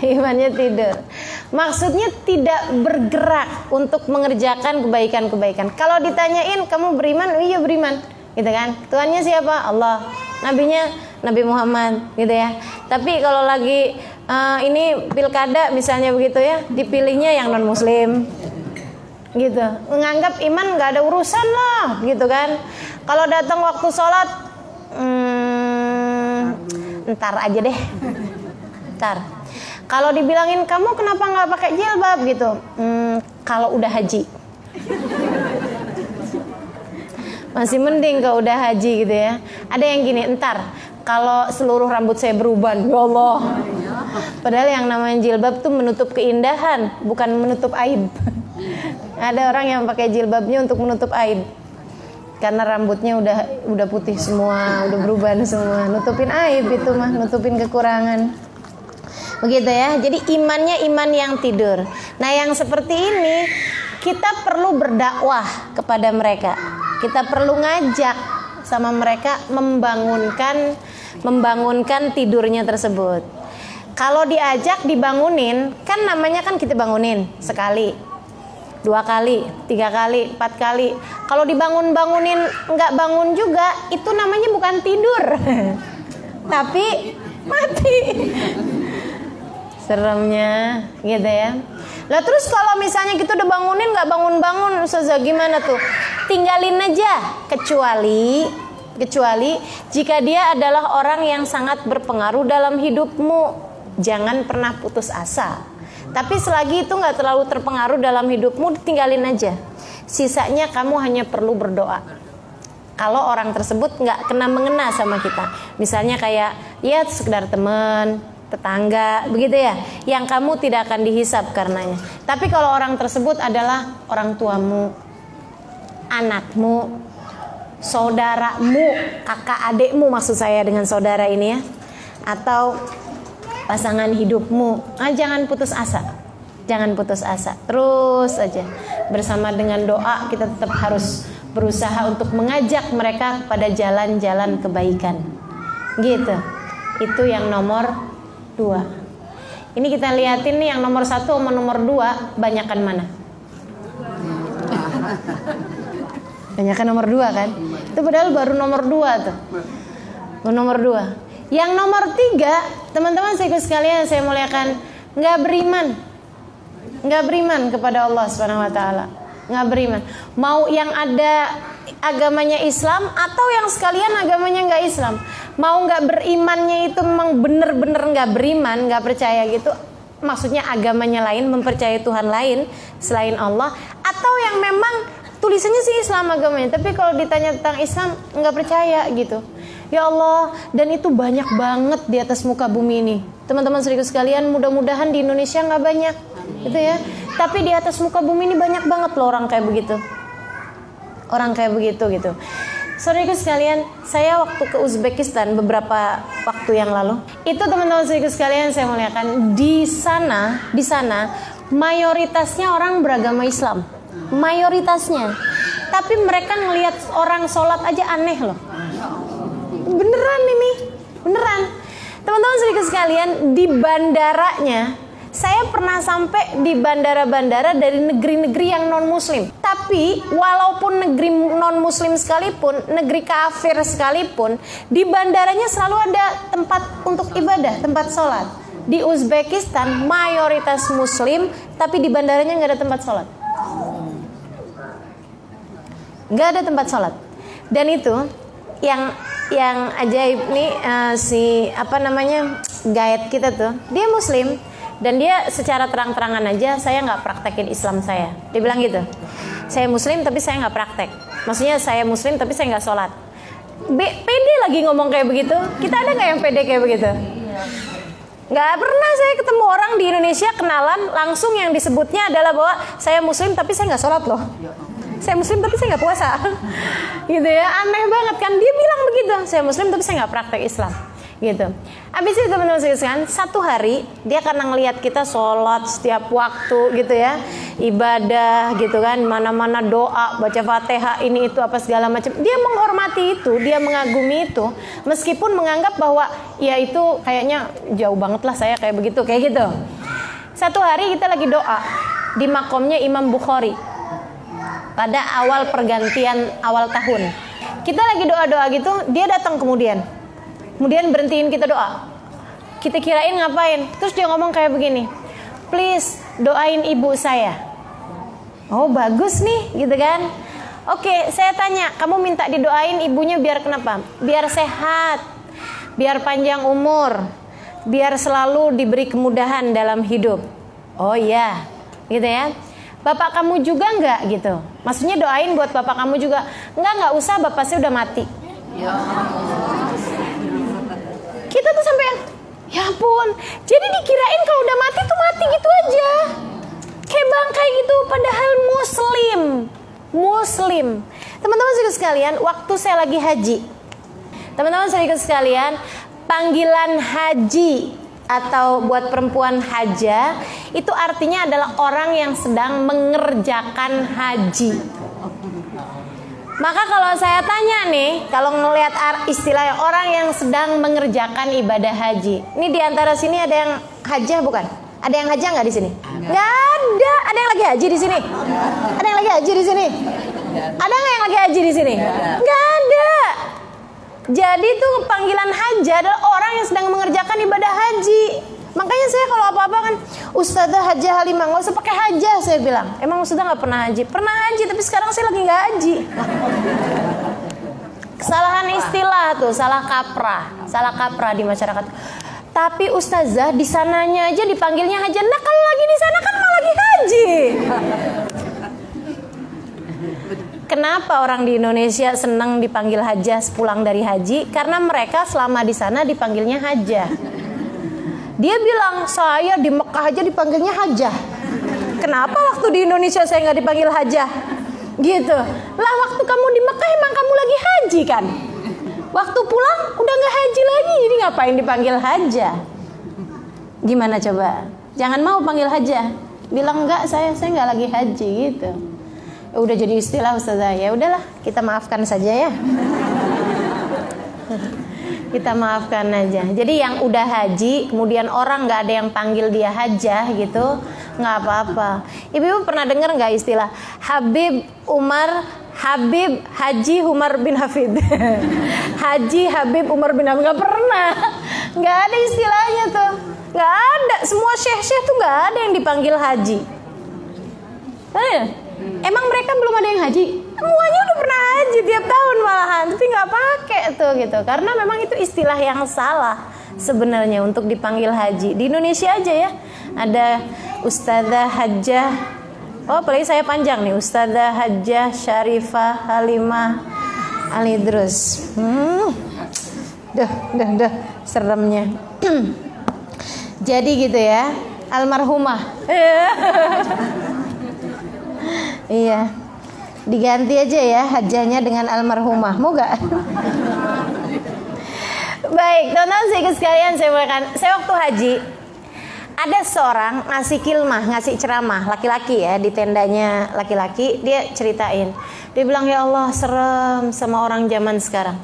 Imannya tidur. Maksudnya tidak bergerak untuk mengerjakan kebaikan-kebaikan. Kalau ditanyain kamu beriman, iya beriman, gitu kan? Tuhannya siapa? Allah. Nabinya Nabi Muhammad, gitu ya. Tapi kalau lagi uh, ini pilkada misalnya begitu ya, dipilihnya yang non Muslim, gitu. Menganggap iman nggak ada urusan lah gitu kan. Kalau datang waktu sholat hmm, ntar aja deh. Ntar. Kalau dibilangin kamu kenapa nggak pakai jilbab? gitu. Hmm, kalau udah haji. Masih mending kalau udah haji gitu ya. Ada yang gini, entar kalau seluruh rambut saya berubah, ya Allah. Padahal yang namanya jilbab tuh menutup keindahan, bukan menutup aib. Ada orang yang pakai jilbabnya untuk menutup aib. Karena rambutnya udah udah putih semua, udah berubah semua, nutupin aib itu mah, nutupin kekurangan. Begitu ya. Jadi imannya iman yang tidur. Nah, yang seperti ini kita perlu berdakwah kepada mereka. Kita perlu ngajak sama mereka membangunkan membangunkan tidurnya tersebut. Kalau diajak dibangunin, kan namanya kan kita bangunin sekali, dua kali, tiga kali, empat kali. Kalau dibangun-bangunin nggak bangun juga, itu namanya bukan tidur, tapi mati. Seremnya, gitu ya. Lah terus kalau misalnya kita udah bangunin nggak bangun-bangun, Ustazah gimana tuh? Tinggalin aja, kecuali kecuali jika dia adalah orang yang sangat berpengaruh dalam hidupmu. Jangan pernah putus asa. Tapi selagi itu nggak terlalu terpengaruh dalam hidupmu, tinggalin aja. Sisanya kamu hanya perlu berdoa. Kalau orang tersebut nggak kena mengena sama kita, misalnya kayak ya sekedar teman, tetangga, begitu ya, yang kamu tidak akan dihisap karenanya. Tapi kalau orang tersebut adalah orang tuamu, anakmu, saudaramu, kakak adikmu maksud saya dengan saudara ini ya, atau pasangan hidupmu, ah, jangan putus asa, jangan putus asa, terus saja bersama dengan doa kita tetap harus berusaha untuk mengajak mereka pada jalan-jalan kebaikan, gitu. Itu yang nomor dua. Ini kita lihatin nih yang nomor satu sama nomor dua banyakan mana? Banyakan nomor dua kan? Itu padahal baru nomor dua tuh. Baru nomor dua. Yang nomor tiga, teman-teman saya sekalian saya muliakan, nggak beriman, nggak beriman kepada Allah Subhanahu Wa Taala, nggak beriman. Mau yang ada agamanya Islam atau yang sekalian agamanya nggak Islam mau nggak berimannya itu memang bener-bener nggak beriman nggak percaya gitu maksudnya agamanya lain mempercayai Tuhan lain selain Allah atau yang memang tulisannya sih Islam agamanya tapi kalau ditanya tentang Islam nggak percaya gitu. Ya Allah dan itu banyak banget di atas muka bumi ini. Teman-teman serius sekalian mudah-mudahan di Indonesia nggak banyak. Gitu ya. Tapi di atas muka bumi ini banyak banget loh orang kayak begitu. Orang kayak begitu gitu. Saudaraku sekalian, saya waktu ke Uzbekistan beberapa waktu yang lalu, itu teman-teman saudaraku sekalian saya muliakan di sana, di sana mayoritasnya orang beragama Islam, mayoritasnya. Tapi mereka ngelihat orang sholat aja aneh loh. Beneran ini, beneran. Teman-teman saudaraku sekalian di bandaranya saya pernah sampai di bandara-bandara dari negeri-negeri yang non-muslim. Tapi walaupun negeri non-muslim sekalipun, negeri kafir sekalipun, di bandaranya selalu ada tempat untuk ibadah, tempat sholat. Di Uzbekistan mayoritas muslim, tapi di bandaranya nggak ada tempat sholat. Nggak ada tempat sholat. Dan itu yang yang ajaib nih uh, si apa namanya guide kita tuh, dia muslim, dan dia secara terang-terangan aja saya nggak praktekin Islam saya. Dia bilang gitu saya muslim tapi saya nggak praktek. Maksudnya saya muslim tapi saya nggak sholat. B pede lagi ngomong kayak begitu. Kita ada nggak yang pede kayak begitu? Nggak pernah saya ketemu orang di Indonesia kenalan langsung yang disebutnya adalah bahwa saya muslim tapi saya nggak sholat loh saya muslim tapi saya nggak puasa gitu ya aneh banget kan dia bilang begitu saya muslim tapi saya nggak praktek Islam gitu. Habis itu teman-teman sekalian, satu hari dia karena ngelihat kita sholat setiap waktu gitu ya, ibadah gitu kan, mana-mana doa, baca fatihah ini itu apa segala macam. Dia menghormati itu, dia mengagumi itu, meskipun menganggap bahwa ya itu kayaknya jauh banget lah saya kayak begitu, kayak gitu. Satu hari kita lagi doa di makomnya Imam Bukhari pada awal pergantian awal tahun. Kita lagi doa-doa gitu, dia datang kemudian. Kemudian berhentiin kita doa. Kita kirain ngapain? Terus dia ngomong kayak begini please doain ibu saya. Oh bagus nih gitu kan? Oke saya tanya kamu minta didoain ibunya biar kenapa? Biar sehat biar panjang umur biar selalu diberi kemudahan dalam hidup. Oh iya gitu ya bapak kamu juga nggak? Gitu. Maksudnya doain buat bapak kamu juga. Nggak nggak usah bapak saya udah mati. Kita tuh sampai yang ya ampun jadi dikirain kalau udah mati tuh mati gitu aja. Kayak bangkai gitu padahal muslim. Muslim. Teman-teman sekalian waktu saya lagi haji. Teman-teman sekalian panggilan haji atau buat perempuan haja itu artinya adalah orang yang sedang mengerjakan haji. Maka kalau saya tanya nih, kalau ngelihat istilah orang yang sedang mengerjakan ibadah haji, ini di antara sini ada yang haja bukan? Ada yang haja nggak di sini? Nggak ada. Ada yang lagi haji di sini? Ada yang lagi haji di sini? Ada nggak yang lagi haji di sini? Nggak ada. Jadi tuh panggilan haji adalah orang yang sedang mengerjakan ibadah haji. Makanya saya kalau apa-apa kan Ustazah Haji Halimah nggak usah pakai haja saya bilang. Emang Ustazah nggak pernah haji? Pernah haji tapi sekarang saya lagi nggak haji. Kesalahan istilah tuh, salah kaprah, salah kaprah di masyarakat. Tapi ustazah di sananya aja dipanggilnya haji. Nah kalau lagi di sana kan malah lagi haji. Kenapa orang di Indonesia senang dipanggil hajah pulang dari haji? Karena mereka selama di sana dipanggilnya hajah. Dia bilang saya di Mekah aja dipanggilnya hajah. Kenapa waktu di Indonesia saya nggak dipanggil hajah? Gitu. Lah waktu kamu di Mekah emang kamu lagi haji kan? Waktu pulang udah nggak haji lagi, jadi ngapain dipanggil hajah? Gimana coba? Jangan mau panggil hajah. Bilang enggak saya saya nggak lagi haji gitu udah jadi istilah ustazah. Ya udahlah kita maafkan saja ya. Kita maafkan aja. Jadi yang udah haji kemudian orang nggak ada yang panggil dia hajah gitu nggak apa-apa. Ibu-ibu pernah dengar nggak istilah Habib Umar Habib Haji Umar bin Hafid? Haji Habib Umar bin Hafid. Nggak pernah. Nggak ada istilahnya tuh. Nggak ada. Semua syekh-syekh tuh nggak ada yang dipanggil haji Tanya? Emang mereka belum ada yang haji? Semuanya udah pernah haji tiap tahun malahan, tapi nggak pakai tuh gitu. Karena memang itu istilah yang salah sebenarnya untuk dipanggil haji. Di Indonesia aja ya, ada Ustazah Hajjah. Oh, apalagi saya panjang nih, Ustazah Hajjah Syarifah Halimah Alidrus. Hmm. Dah, dah, dah, seremnya. Jadi gitu ya, almarhumah. Iya. Diganti aja ya hajanya dengan almarhumah. Mau? Baik, teman-teman saya sekalian saya makan. Saya waktu haji ada seorang ngasih kilmah, ngasih ceramah laki-laki ya di tendanya laki-laki. Dia ceritain. Dia bilang ya Allah serem sama orang zaman sekarang.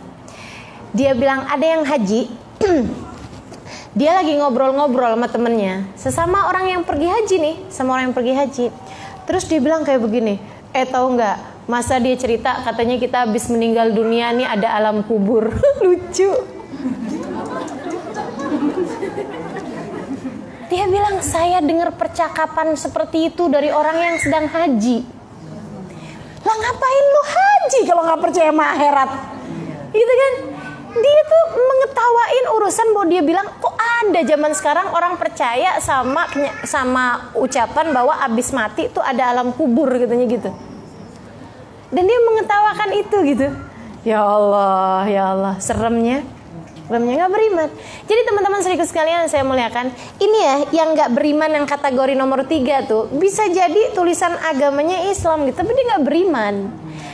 Dia bilang ada yang haji. dia lagi ngobrol-ngobrol sama temennya. Sesama orang yang pergi haji nih, sama orang yang pergi haji Terus dia bilang kayak begini, eh tahu nggak? Masa dia cerita katanya kita habis meninggal dunia nih ada alam kubur. Lucu. Dia bilang saya dengar percakapan seperti itu dari orang yang sedang haji. Lah ngapain lu haji kalau nggak percaya sama akhirat? Gitu kan? Dia tuh mengetawain urusan bahwa dia bilang kok ada zaman sekarang orang percaya sama sama ucapan bahwa abis mati tuh ada alam kubur katanya gitu. Dan dia mengetawakan itu gitu. Ya Allah ya Allah seremnya. Seremnya nggak beriman. Jadi teman-teman serius sekalian saya muliakan ini ya yang nggak beriman yang kategori nomor tiga tuh bisa jadi tulisan agamanya Islam gitu tapi dia nggak beriman.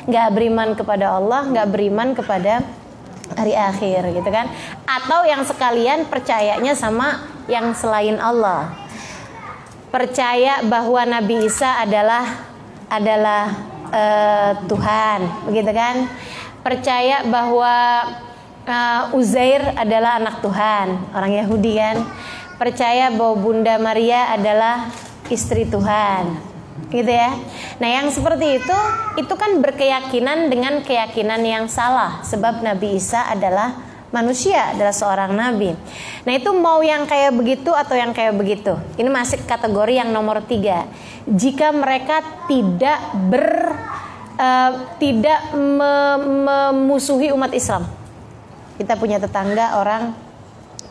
Nggak beriman kepada Allah nggak beriman kepada hari akhir gitu kan? Atau yang sekalian percayanya sama yang selain Allah. Percaya bahwa Nabi Isa adalah adalah uh, Tuhan begitu kan? Percaya bahwa uh, Uzair adalah anak Tuhan orang Yahudi kan? Percaya bahwa Bunda Maria adalah istri Tuhan gitu ya. Nah, yang seperti itu itu kan berkeyakinan dengan keyakinan yang salah sebab Nabi Isa adalah manusia, adalah seorang nabi. Nah, itu mau yang kayak begitu atau yang kayak begitu. Ini masih kategori yang nomor tiga. Jika mereka tidak ber uh, tidak memusuhi umat Islam. Kita punya tetangga orang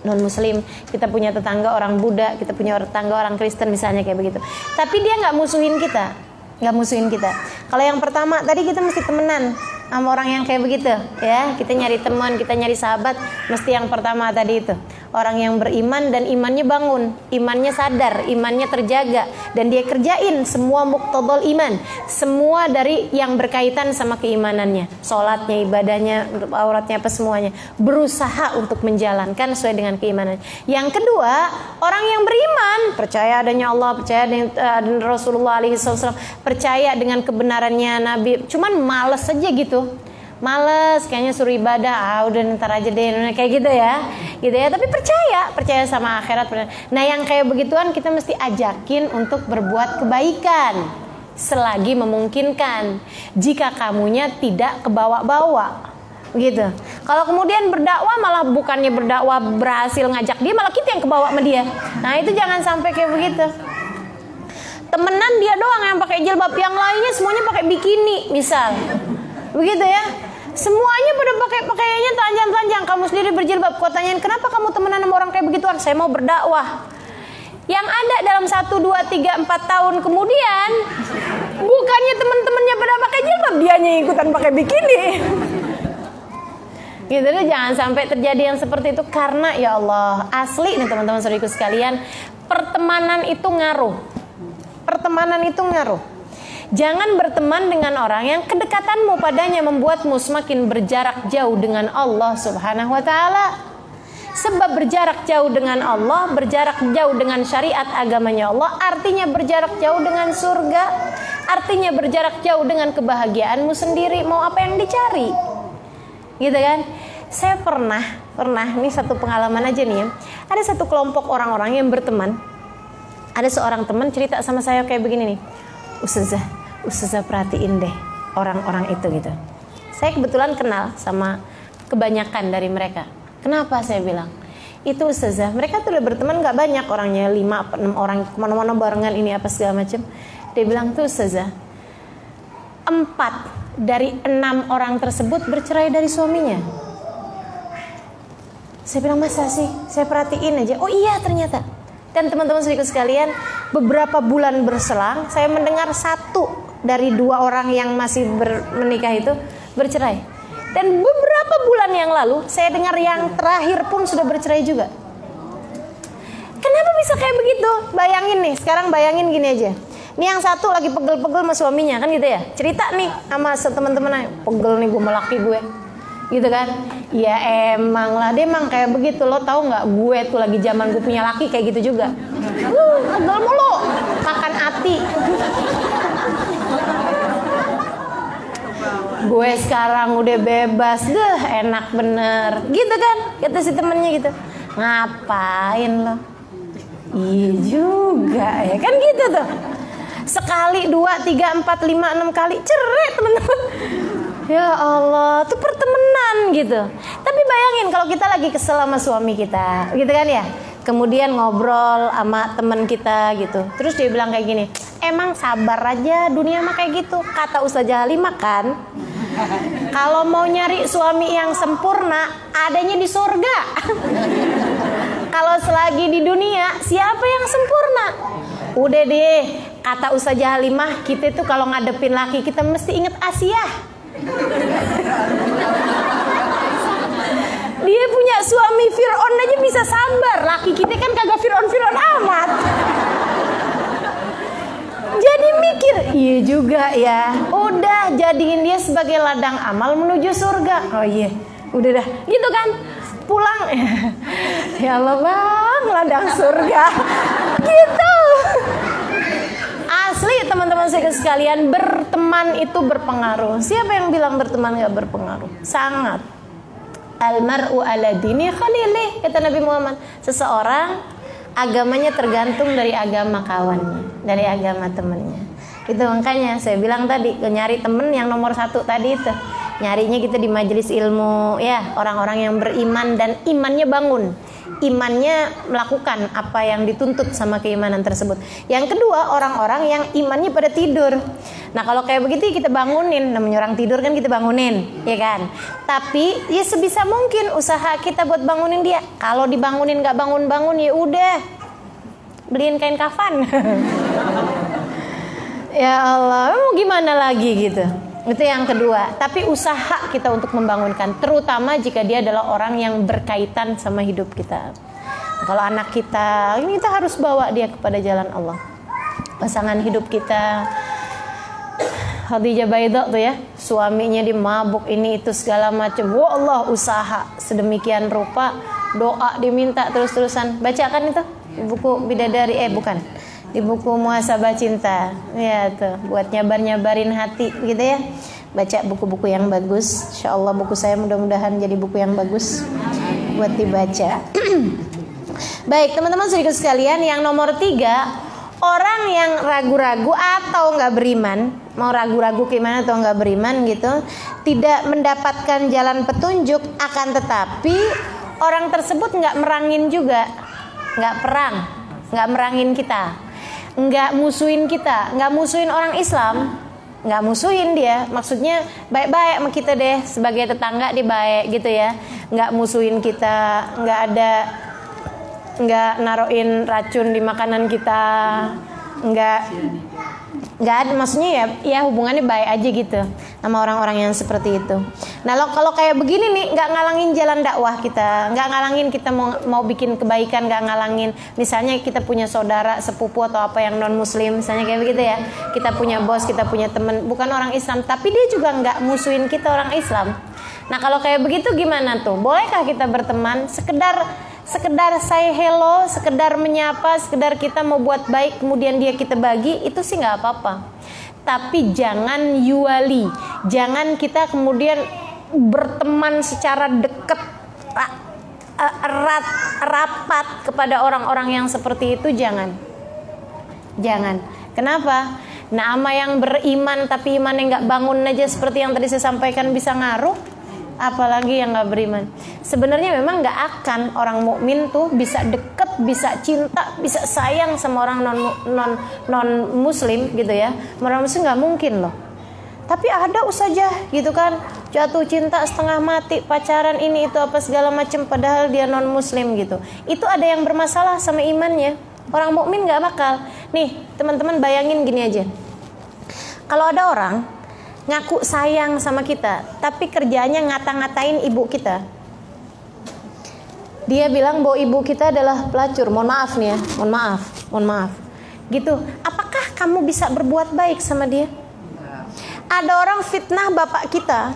non muslim kita punya tetangga orang Buddha kita punya tetangga orang Kristen misalnya kayak begitu. Tapi dia nggak musuhin kita nggak musuhin kita. Kalau yang pertama tadi kita mesti temenan sama orang yang kayak begitu ya. Kita nyari teman kita nyari sahabat mesti yang pertama tadi itu orang yang beriman dan imannya bangun imannya sadar imannya terjaga dan dia kerjain semua muktadol iman semua dari yang berkaitan sama keimanannya. Sholatnya ibadahnya auratnya apa semuanya. Berusaha untuk menjalankan sesuai dengan keimanan. Yang kedua orang yang beriman percaya adanya Allah percaya dengan uh, Rasulullah SAW percaya dengan kebenarannya Nabi. Cuman males saja gitu males kayaknya suruh ibadah. Ah udah ntar aja deh kayak gitu ya. Gitu ya tapi percaya percaya sama akhirat. Nah yang kayak begituan kita mesti ajakin untuk berbuat kebaikan selagi memungkinkan. Jika kamunya tidak kebawa-bawa gitu. Kalau kemudian berdakwah malah bukannya berdakwah berhasil ngajak dia malah kita yang kebawa sama dia. Nah itu jangan sampai kayak begitu. Temenan dia doang yang pakai jilbab yang lainnya semuanya pakai bikini misal. Begitu ya Semuanya pada pakai pakaiannya telanjang-telanjang. Kamu sendiri berjilbab. Kau tanyain kenapa kamu temenan sama orang kayak begituan? Saya mau berdakwah. Yang ada dalam satu, dua, tiga, empat tahun kemudian, bukannya teman-temannya pada pakai jilbab, dia ikutan pakai bikini. Gitu deh, jangan sampai terjadi yang seperti itu karena ya Allah asli nih teman-teman saudariku sekalian pertemanan itu ngaruh. Pertemanan itu ngaruh. Jangan berteman dengan orang yang kedekatanmu padanya membuatmu semakin berjarak jauh dengan Allah Subhanahu wa taala. Sebab berjarak jauh dengan Allah, berjarak jauh dengan syariat agamanya Allah, artinya berjarak jauh dengan surga, artinya berjarak jauh dengan kebahagiaanmu sendiri. Mau apa yang dicari? Gitu kan? Saya pernah, pernah, ini satu pengalaman aja nih ya. Ada satu kelompok orang-orang yang berteman. Ada seorang teman cerita sama saya kayak begini nih. Ustazah, Ustazah perhatiin deh orang-orang itu gitu. Saya kebetulan kenal sama kebanyakan dari mereka. Kenapa saya bilang? Itu Ustazah, mereka tuh udah berteman gak banyak orangnya, 5 enam orang ke mana-mana barengan ini apa segala macam. Dia bilang tuh Ustazah, empat dari enam orang tersebut bercerai dari suaminya. Saya bilang masa sih? Saya perhatiin aja. Oh iya ternyata. Dan teman-teman sedikit sekalian, beberapa bulan berselang, saya mendengar satu dari dua orang yang masih menikah itu bercerai. Dan beberapa bulan yang lalu saya dengar yang terakhir pun sudah bercerai juga. Kenapa bisa kayak begitu? Bayangin nih, sekarang bayangin gini aja. Ini yang satu lagi pegel-pegel sama suaminya kan gitu ya. Cerita nih sama teman-teman pegel nih gue melaki gue. Gitu kan? Ya emang lah dia emang kayak begitu. Lo tau nggak gue tuh lagi zaman gue punya laki kayak gitu juga. Uh, pegel mulu, makan hati gue sekarang udah bebas. Deh enak bener. Gitu kan kata si temennya gitu. Ngapain lo? Iya juga ya kan gitu tuh. Sekali dua tiga empat lima enam kali cerai temen-temen ya Allah tuh pertemanan gitu. Tapi bayangin kalau kita lagi kesel sama suami kita gitu kan ya kemudian ngobrol sama temen kita gitu. Terus dia bilang kayak gini emang sabar aja dunia mah kayak gitu. Kata Ustazah Halimah kan kalau mau nyari suami yang sempurna adanya di surga. Kalau selagi di dunia siapa yang sempurna? Udah deh kata Ustazah Halimah kita tuh kalau ngadepin laki kita mesti inget Asia dia punya suami Fir'aun aja bisa sabar laki kita kan kagak Fir'aun Fir'aun amat. Jadi mikir iya juga ya. Udah jadiin dia sebagai ladang amal menuju surga. Oh iya udah dah. Gitu kan? Pulang. Ya Allah bang ladang surga. Gitu. Asli teman-teman saya sekalian berteman itu berpengaruh. Siapa yang bilang berteman gak berpengaruh? Sangat Almar'u ala dini khalilih kata Nabi Muhammad. Seseorang agamanya tergantung dari agama kawannya, dari agama temennya. Itu makanya saya bilang tadi nyari temen yang nomor satu tadi itu nyarinya kita di majelis ilmu ya orang-orang yang beriman dan imannya bangun imannya melakukan apa yang dituntut sama keimanan tersebut. Yang kedua, orang-orang yang imannya pada tidur. Nah, kalau kayak begitu kita bangunin, namanya orang tidur kan kita bangunin, ya kan? Tapi ya sebisa mungkin usaha kita buat bangunin dia. Kalau dibangunin nggak bangun-bangun ya udah beliin kain kafan. Ya Allah, mau gimana lagi gitu. Itu yang kedua. Tapi usaha kita untuk membangunkan, terutama jika dia adalah orang yang berkaitan sama hidup kita. Kalau anak kita, ini kita harus bawa dia kepada jalan Allah. Pasangan hidup kita, Khadijah Baidok tuh ya, suaminya dimabuk ini itu segala macam. Wah Allah usaha sedemikian rupa, doa diminta terus-terusan. Bacakan itu buku bidadari eh bukan di buku muhasabah cinta. Ya tuh. Buat nyabar-nyabarin hati gitu ya. Baca buku-buku yang bagus. Insya Allah buku saya mudah-mudahan jadi buku yang bagus buat dibaca. Baik teman-teman sedikit sekalian yang nomor tiga orang yang ragu-ragu atau nggak beriman mau ragu-ragu gimana atau nggak beriman gitu tidak mendapatkan jalan petunjuk akan tetapi orang tersebut nggak merangin juga. Nggak perang nggak merangin kita nggak musuhin kita, nggak musuhin orang Islam, nggak musuhin dia. Maksudnya baik-baik sama kita deh sebagai tetangga di baik gitu ya, nggak musuhin kita, nggak ada nggak naruhin racun di makanan kita, nggak nggak ada maksudnya ya ya hubungannya baik aja gitu sama orang-orang yang seperti itu. Nah lo kalau kayak begini nih nggak ngalangin jalan dakwah kita, nggak ngalangin kita mau mau bikin kebaikan, nggak ngalangin misalnya kita punya saudara sepupu atau apa yang non muslim, misalnya kayak begitu ya. Kita punya bos, kita punya teman bukan orang Islam, tapi dia juga nggak musuhin kita orang Islam. Nah kalau kayak begitu gimana tuh? Bolehkah kita berteman sekedar sekedar saya hello, sekedar menyapa, sekedar kita mau buat baik kemudian dia kita bagi itu sih nggak apa-apa. Tapi jangan yuali, jangan kita kemudian berteman secara dekat erat rapat kepada orang-orang yang seperti itu jangan. Jangan. Kenapa? Nama yang beriman tapi iman yang nggak bangun aja seperti yang tadi saya sampaikan bisa ngaruh apalagi yang nggak beriman. Sebenarnya memang nggak akan orang mukmin tuh bisa deket, bisa cinta, bisa sayang sama orang non non non muslim gitu ya. Orang muslim nggak mungkin loh. Tapi ada saja gitu kan jatuh cinta setengah mati pacaran ini itu apa segala macam padahal dia non muslim gitu. Itu ada yang bermasalah sama imannya. Orang mukmin nggak bakal. Nih teman-teman bayangin gini aja. Kalau ada orang ngaku sayang sama kita, tapi kerjanya ngata-ngatain ibu kita. Dia bilang bahwa ibu kita adalah pelacur. Mohon maaf nih ya, mohon maaf, mohon maaf. Gitu. Apakah kamu bisa berbuat baik sama dia? Ada orang fitnah bapak kita,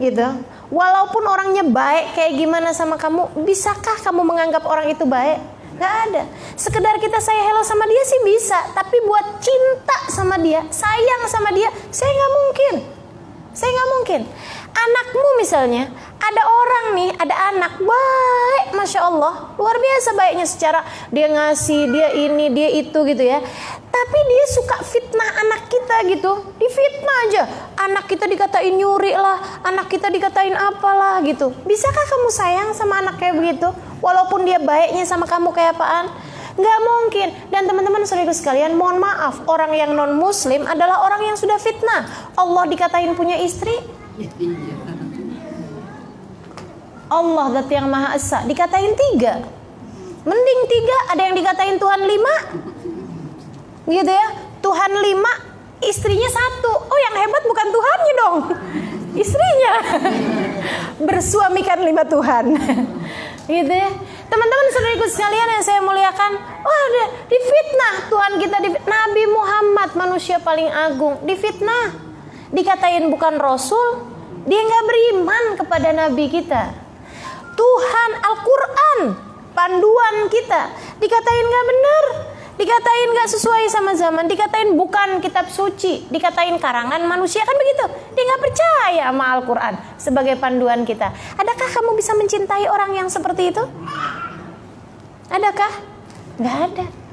gitu. Walaupun orangnya baik kayak gimana sama kamu, bisakah kamu menganggap orang itu baik? Gak ada. Sekedar kita saya hello sama dia sih bisa, tapi buat cinta sama dia, sayang sama dia, saya nggak mungkin. Saya nggak mungkin. Anakmu misalnya, ada orang nih, ada anak baik, masya Allah, luar biasa baiknya secara dia ngasih, dia ini, dia itu gitu ya. Tapi dia suka fitnah anak kita gitu, difitnah aja. Anak kita dikatain nyuri lah, anak kita dikatain apalah gitu. Bisakah kamu sayang sama anak kayak begitu? Walaupun dia baiknya sama kamu kayak apaan? Nggak mungkin. Dan teman-teman saudara sekalian, mohon maaf, orang yang non muslim adalah orang yang sudah fitnah. Allah dikatain punya istri. Allah dat yang maha esa dikatain tiga. Mending tiga, ada yang dikatain Tuhan lima. Gitu ya. Tuhan lima, istrinya satu. Oh yang hebat bukan Tuhannya dong. Istrinya. Bersuamikan lima Tuhan. gitu ya Teman-teman saudariku sekalian yang saya muliakan, wah oh, difitnah Tuhan kita di Nabi Muhammad manusia paling agung difitnah. Dikatain bukan rasul, dia nggak beriman kepada nabi kita. Tuhan Al-Qur'an panduan kita dikatain nggak benar, dikatain nggak sesuai sama zaman, dikatain bukan kitab suci, dikatain karangan manusia kan begitu. Dia nggak percaya sama Al-Quran sebagai panduan kita. Adakah kamu bisa mencintai orang yang seperti itu? Adakah? Nggak ada.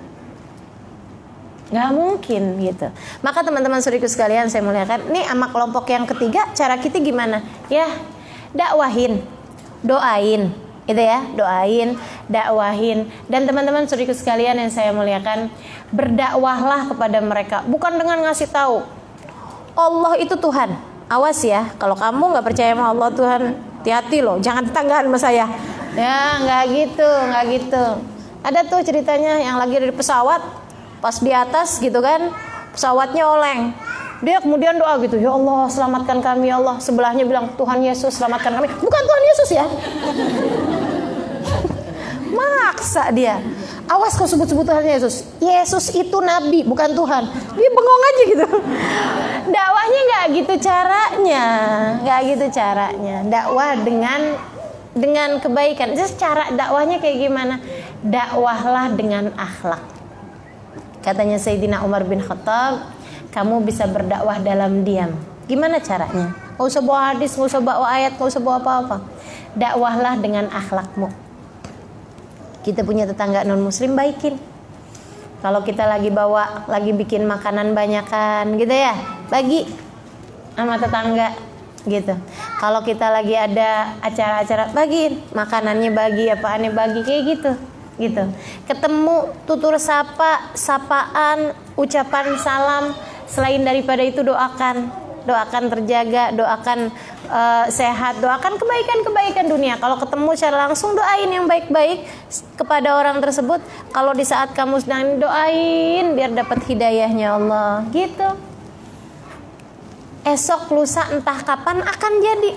Nggak mungkin gitu. Maka teman-teman suriku sekalian saya muliakan. Ini sama kelompok yang ketiga cara kita gimana? Ya dakwahin, doain, itu ya doain, dakwahin dan teman-teman suriku sekalian yang saya muliakan berdakwahlah kepada mereka bukan dengan ngasih tahu Allah itu Tuhan. Awas ya, kalau kamu nggak percaya sama Allah Tuhan, hati-hati loh, jangan tetanggaan sama saya ya nggak gitu nggak gitu ada tuh ceritanya yang lagi di pesawat pas di atas gitu kan pesawatnya oleng. Dia kemudian doa gitu, ya Allah selamatkan kami ya Allah. Sebelahnya bilang Tuhan Yesus selamatkan kami. Bukan Tuhan Yesus ya. Maksa dia. Awas kau sebut-sebut Tuhan Yesus. Yesus itu nabi, bukan Tuhan. Dia bengong aja gitu. Dakwahnya nggak gitu caranya, nggak gitu caranya. Dakwah dengan dengan kebaikan. Jadi cara dakwahnya kayak gimana? Dakwahlah dengan akhlak. Katanya Sayyidina Umar bin Khattab, kamu bisa berdakwah dalam diam. Gimana caranya? Gak usah bawa hadis, gak usah bawa ayat, gak usah bawa apa-apa. Dakwahlah dengan akhlakmu kita punya tetangga non muslim baikin kalau kita lagi bawa lagi bikin makanan banyakan gitu ya bagi sama tetangga gitu kalau kita lagi ada acara-acara bagiin makanannya bagi apa aneh bagi kayak gitu gitu ketemu tutur sapa sapaan ucapan salam selain daripada itu doakan doakan terjaga, doakan uh, sehat, doakan kebaikan-kebaikan dunia. Kalau ketemu secara langsung doain yang baik-baik kepada orang tersebut. Kalau di saat kamu sedang doain biar dapat hidayahnya Allah. Gitu. Esok lusa entah kapan akan jadi.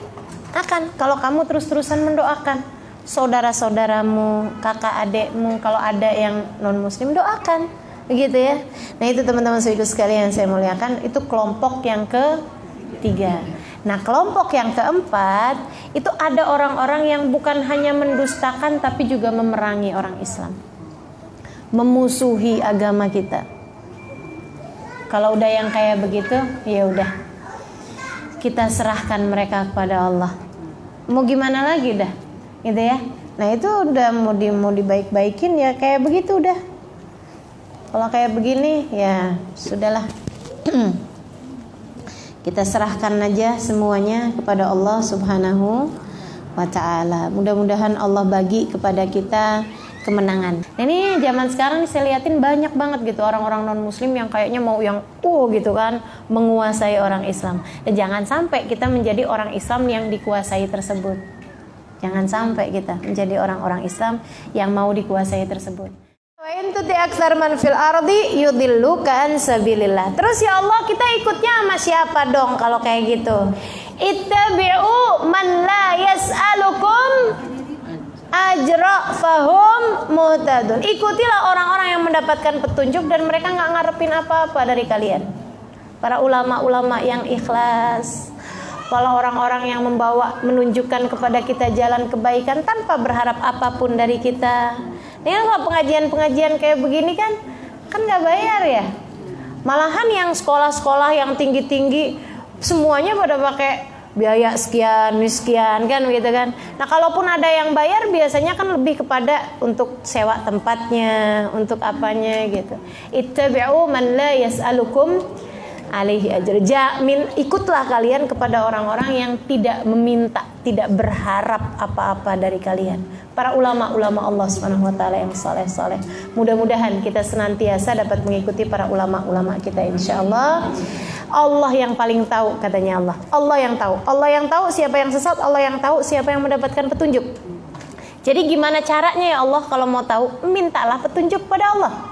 Akan kalau kamu terus-terusan mendoakan saudara-saudaramu, kakak adekmu, kalau ada yang non muslim doakan begitu ya. Nah itu teman-teman saudara sekalian yang saya muliakan itu kelompok yang ke tiga. Nah, kelompok yang keempat itu ada orang-orang yang bukan hanya mendustakan tapi juga memerangi orang Islam. Memusuhi agama kita. Kalau udah yang kayak begitu, ya udah. Kita serahkan mereka kepada Allah. Mau gimana lagi udah? Gitu ya. Nah, itu udah mau di mau dibaik-baikin ya kayak begitu udah. Kalau kayak begini ya sudahlah. Kita serahkan aja semuanya kepada Allah Subhanahu wa taala. Mudah-mudahan Allah bagi kepada kita kemenangan. Nah, ini zaman sekarang saya liatin banyak banget gitu orang-orang non muslim yang kayaknya mau yang uh gitu kan menguasai orang Islam. Dan jangan sampai kita menjadi orang Islam yang dikuasai tersebut. Jangan sampai kita menjadi orang-orang Islam yang mau dikuasai tersebut. Fil ardi sabilillah. Terus ya Allah kita ikutnya sama siapa dong kalau kayak gitu? Ittabi'u man la yas'alukum ajra fahum muhtadun. Ikutilah orang-orang yang mendapatkan petunjuk dan mereka nggak ngarepin apa-apa dari kalian. Para ulama-ulama yang ikhlas, Walau orang-orang yang membawa menunjukkan kepada kita jalan kebaikan tanpa berharap apa pun dari kita. Ini kalau pengajian-pengajian kayak begini kan kan nggak bayar ya. Malahan yang sekolah-sekolah yang tinggi-tinggi semuanya pada pakai biaya sekian, sekian kan gitu kan. Nah, kalaupun ada yang bayar biasanya kan lebih kepada untuk sewa tempatnya, untuk apanya gitu. Ittabi'u man la yas'alukum alaihi ajr. Jamin ikutlah kalian kepada orang-orang yang tidak meminta, tidak berharap apa-apa dari kalian. Para ulama-ulama Allah Subhanahu wa taala yang saleh-saleh. Mudah-mudahan kita senantiasa dapat mengikuti para ulama-ulama kita insyaallah. Allah yang paling tahu katanya Allah. Allah yang tahu. Allah yang tahu siapa yang sesat, Allah yang tahu siapa yang mendapatkan petunjuk. Jadi gimana caranya ya Allah kalau mau tahu? Mintalah petunjuk pada Allah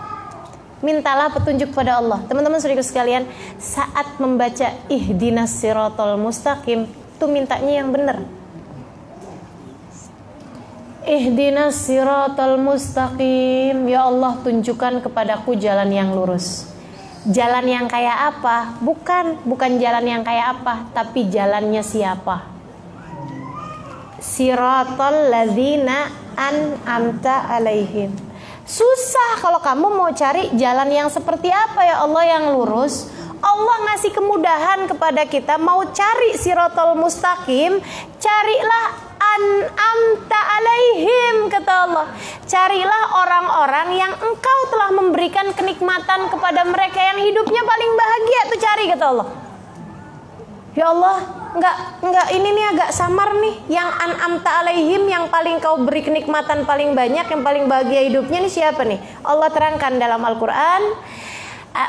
mintalah petunjuk pada Allah. Teman-teman saudara sekalian, saat membaca ihdinas siratal mustaqim, itu mintanya yang benar. Ihdinas siratal mustaqim, ya Allah tunjukkan kepadaku jalan yang lurus. Jalan yang kayak apa? Bukan, bukan jalan yang kayak apa, tapi jalannya siapa? Siratal ladzina amta alaihim Susah kalau kamu mau cari jalan yang seperti apa ya Allah yang lurus. Allah ngasih kemudahan kepada kita mau cari sirotol mustaqim, carilah an'amta alaihim kata Allah. Carilah orang-orang yang engkau telah memberikan kenikmatan kepada mereka yang hidupnya paling bahagia tuh cari kata Allah. Ya Allah, enggak enggak ini nih agak samar nih. Yang an'amta alaihim yang paling kau beri kenikmatan paling banyak, yang paling bahagia hidupnya nih siapa nih? Allah terangkan dalam Al-Qur'an,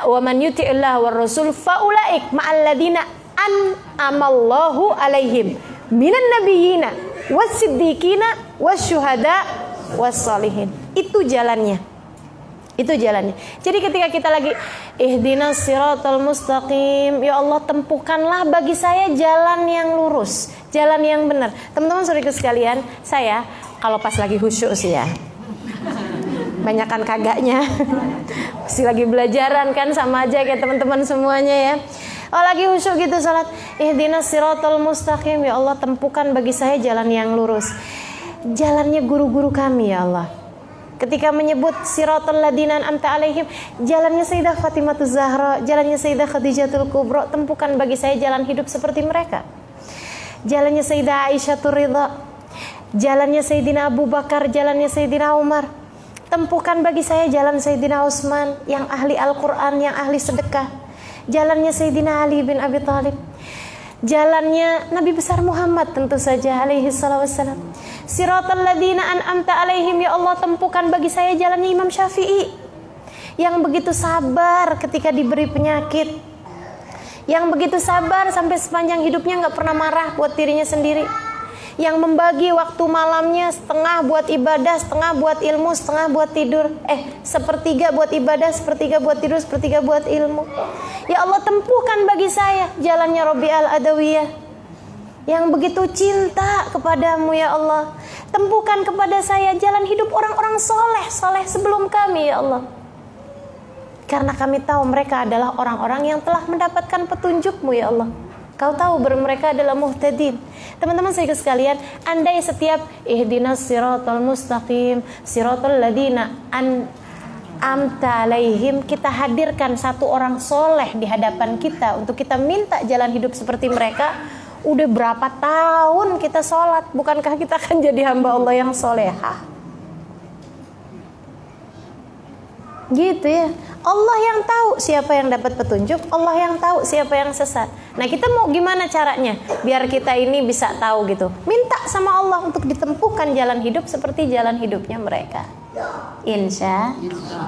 "Wa man yuti'illah war rasul faulaik ma'alladina an'amallahu alaihim minan nabiyyina was-siddiqina was-syuhada was-salihin." Itu jalannya. Itu jalannya. Jadi ketika kita lagi ihdinas siratal mustaqim, ya Allah tempukanlah bagi saya jalan yang lurus, jalan yang benar. Teman-teman saudara sekalian, saya kalau pas lagi khusyuk sih ya. Banyakan kagaknya. Masih lagi belajaran kan sama aja kayak teman-teman semuanya ya. Oh lagi khusyuk gitu salat. Ihdinas siratal mustaqim, ya Allah tempukan bagi saya jalan yang lurus. Jalannya guru-guru kami ya Allah Ketika menyebut siratal ladinan amta alaihim, jalannya Sayyidah Fatimah Zahra, jalannya Sayyidah Khadijatul Kubro, tempukan bagi saya jalan hidup seperti mereka. Jalannya Sayyidah Aisyah Ridha, jalannya Sayyidina Abu Bakar, jalannya Sayyidina Umar. Tempukan bagi saya jalan Sayyidina Utsman yang ahli Al-Qur'an, yang ahli sedekah. Jalannya Sayyidina Ali bin Abi Thalib jalannya Nabi besar Muhammad tentu saja alaihi wassalam. Siratal ladina an'amta alaihim ya Allah tempukan bagi saya jalannya Imam Syafi'i yang begitu sabar ketika diberi penyakit yang begitu sabar sampai sepanjang hidupnya nggak pernah marah buat dirinya sendiri yang membagi waktu malamnya setengah buat ibadah, setengah buat ilmu, setengah buat tidur. Eh, sepertiga buat ibadah, sepertiga buat tidur, sepertiga buat ilmu. Ya Allah tempuhkan bagi saya jalannya Robi al-Adawiyah yang begitu cinta kepadamu ya Allah. Tempuhkan kepada saya jalan hidup orang-orang soleh, soleh sebelum kami ya Allah. Karena kami tahu mereka adalah orang-orang yang telah mendapatkan petunjukmu ya Allah. Kau tahu mereka adalah muhtadin. Teman-teman saya sekalian, andai setiap ihdinas siratal mustaqim, siratal ladina an amta alaihim kita hadirkan satu orang soleh di hadapan kita untuk kita minta jalan hidup seperti mereka udah berapa tahun kita sholat bukankah kita akan jadi hamba Allah yang solehah gitu ya Allah yang tahu siapa yang dapat petunjuk, Allah yang tahu siapa yang sesat. Nah, kita mau gimana caranya biar kita ini bisa tahu gitu? Minta sama Allah untuk ditempuhkan jalan hidup seperti jalan hidupnya mereka. Insya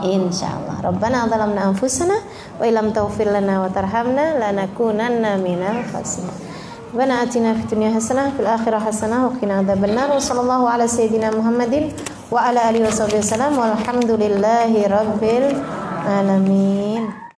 Insya Allah Rabbana zalamna anfusana wa ilam taghfir lana wa tarhamna lanakunanna minal khasirin. Rabbana atina fid dunya hasanah fil akhirah hasanah wa qina adzabannar wa sallallahu ala sayyidina Muhammadin wa ala alihi wa sahbihi wasallam walhamdulillahi rabbil alamin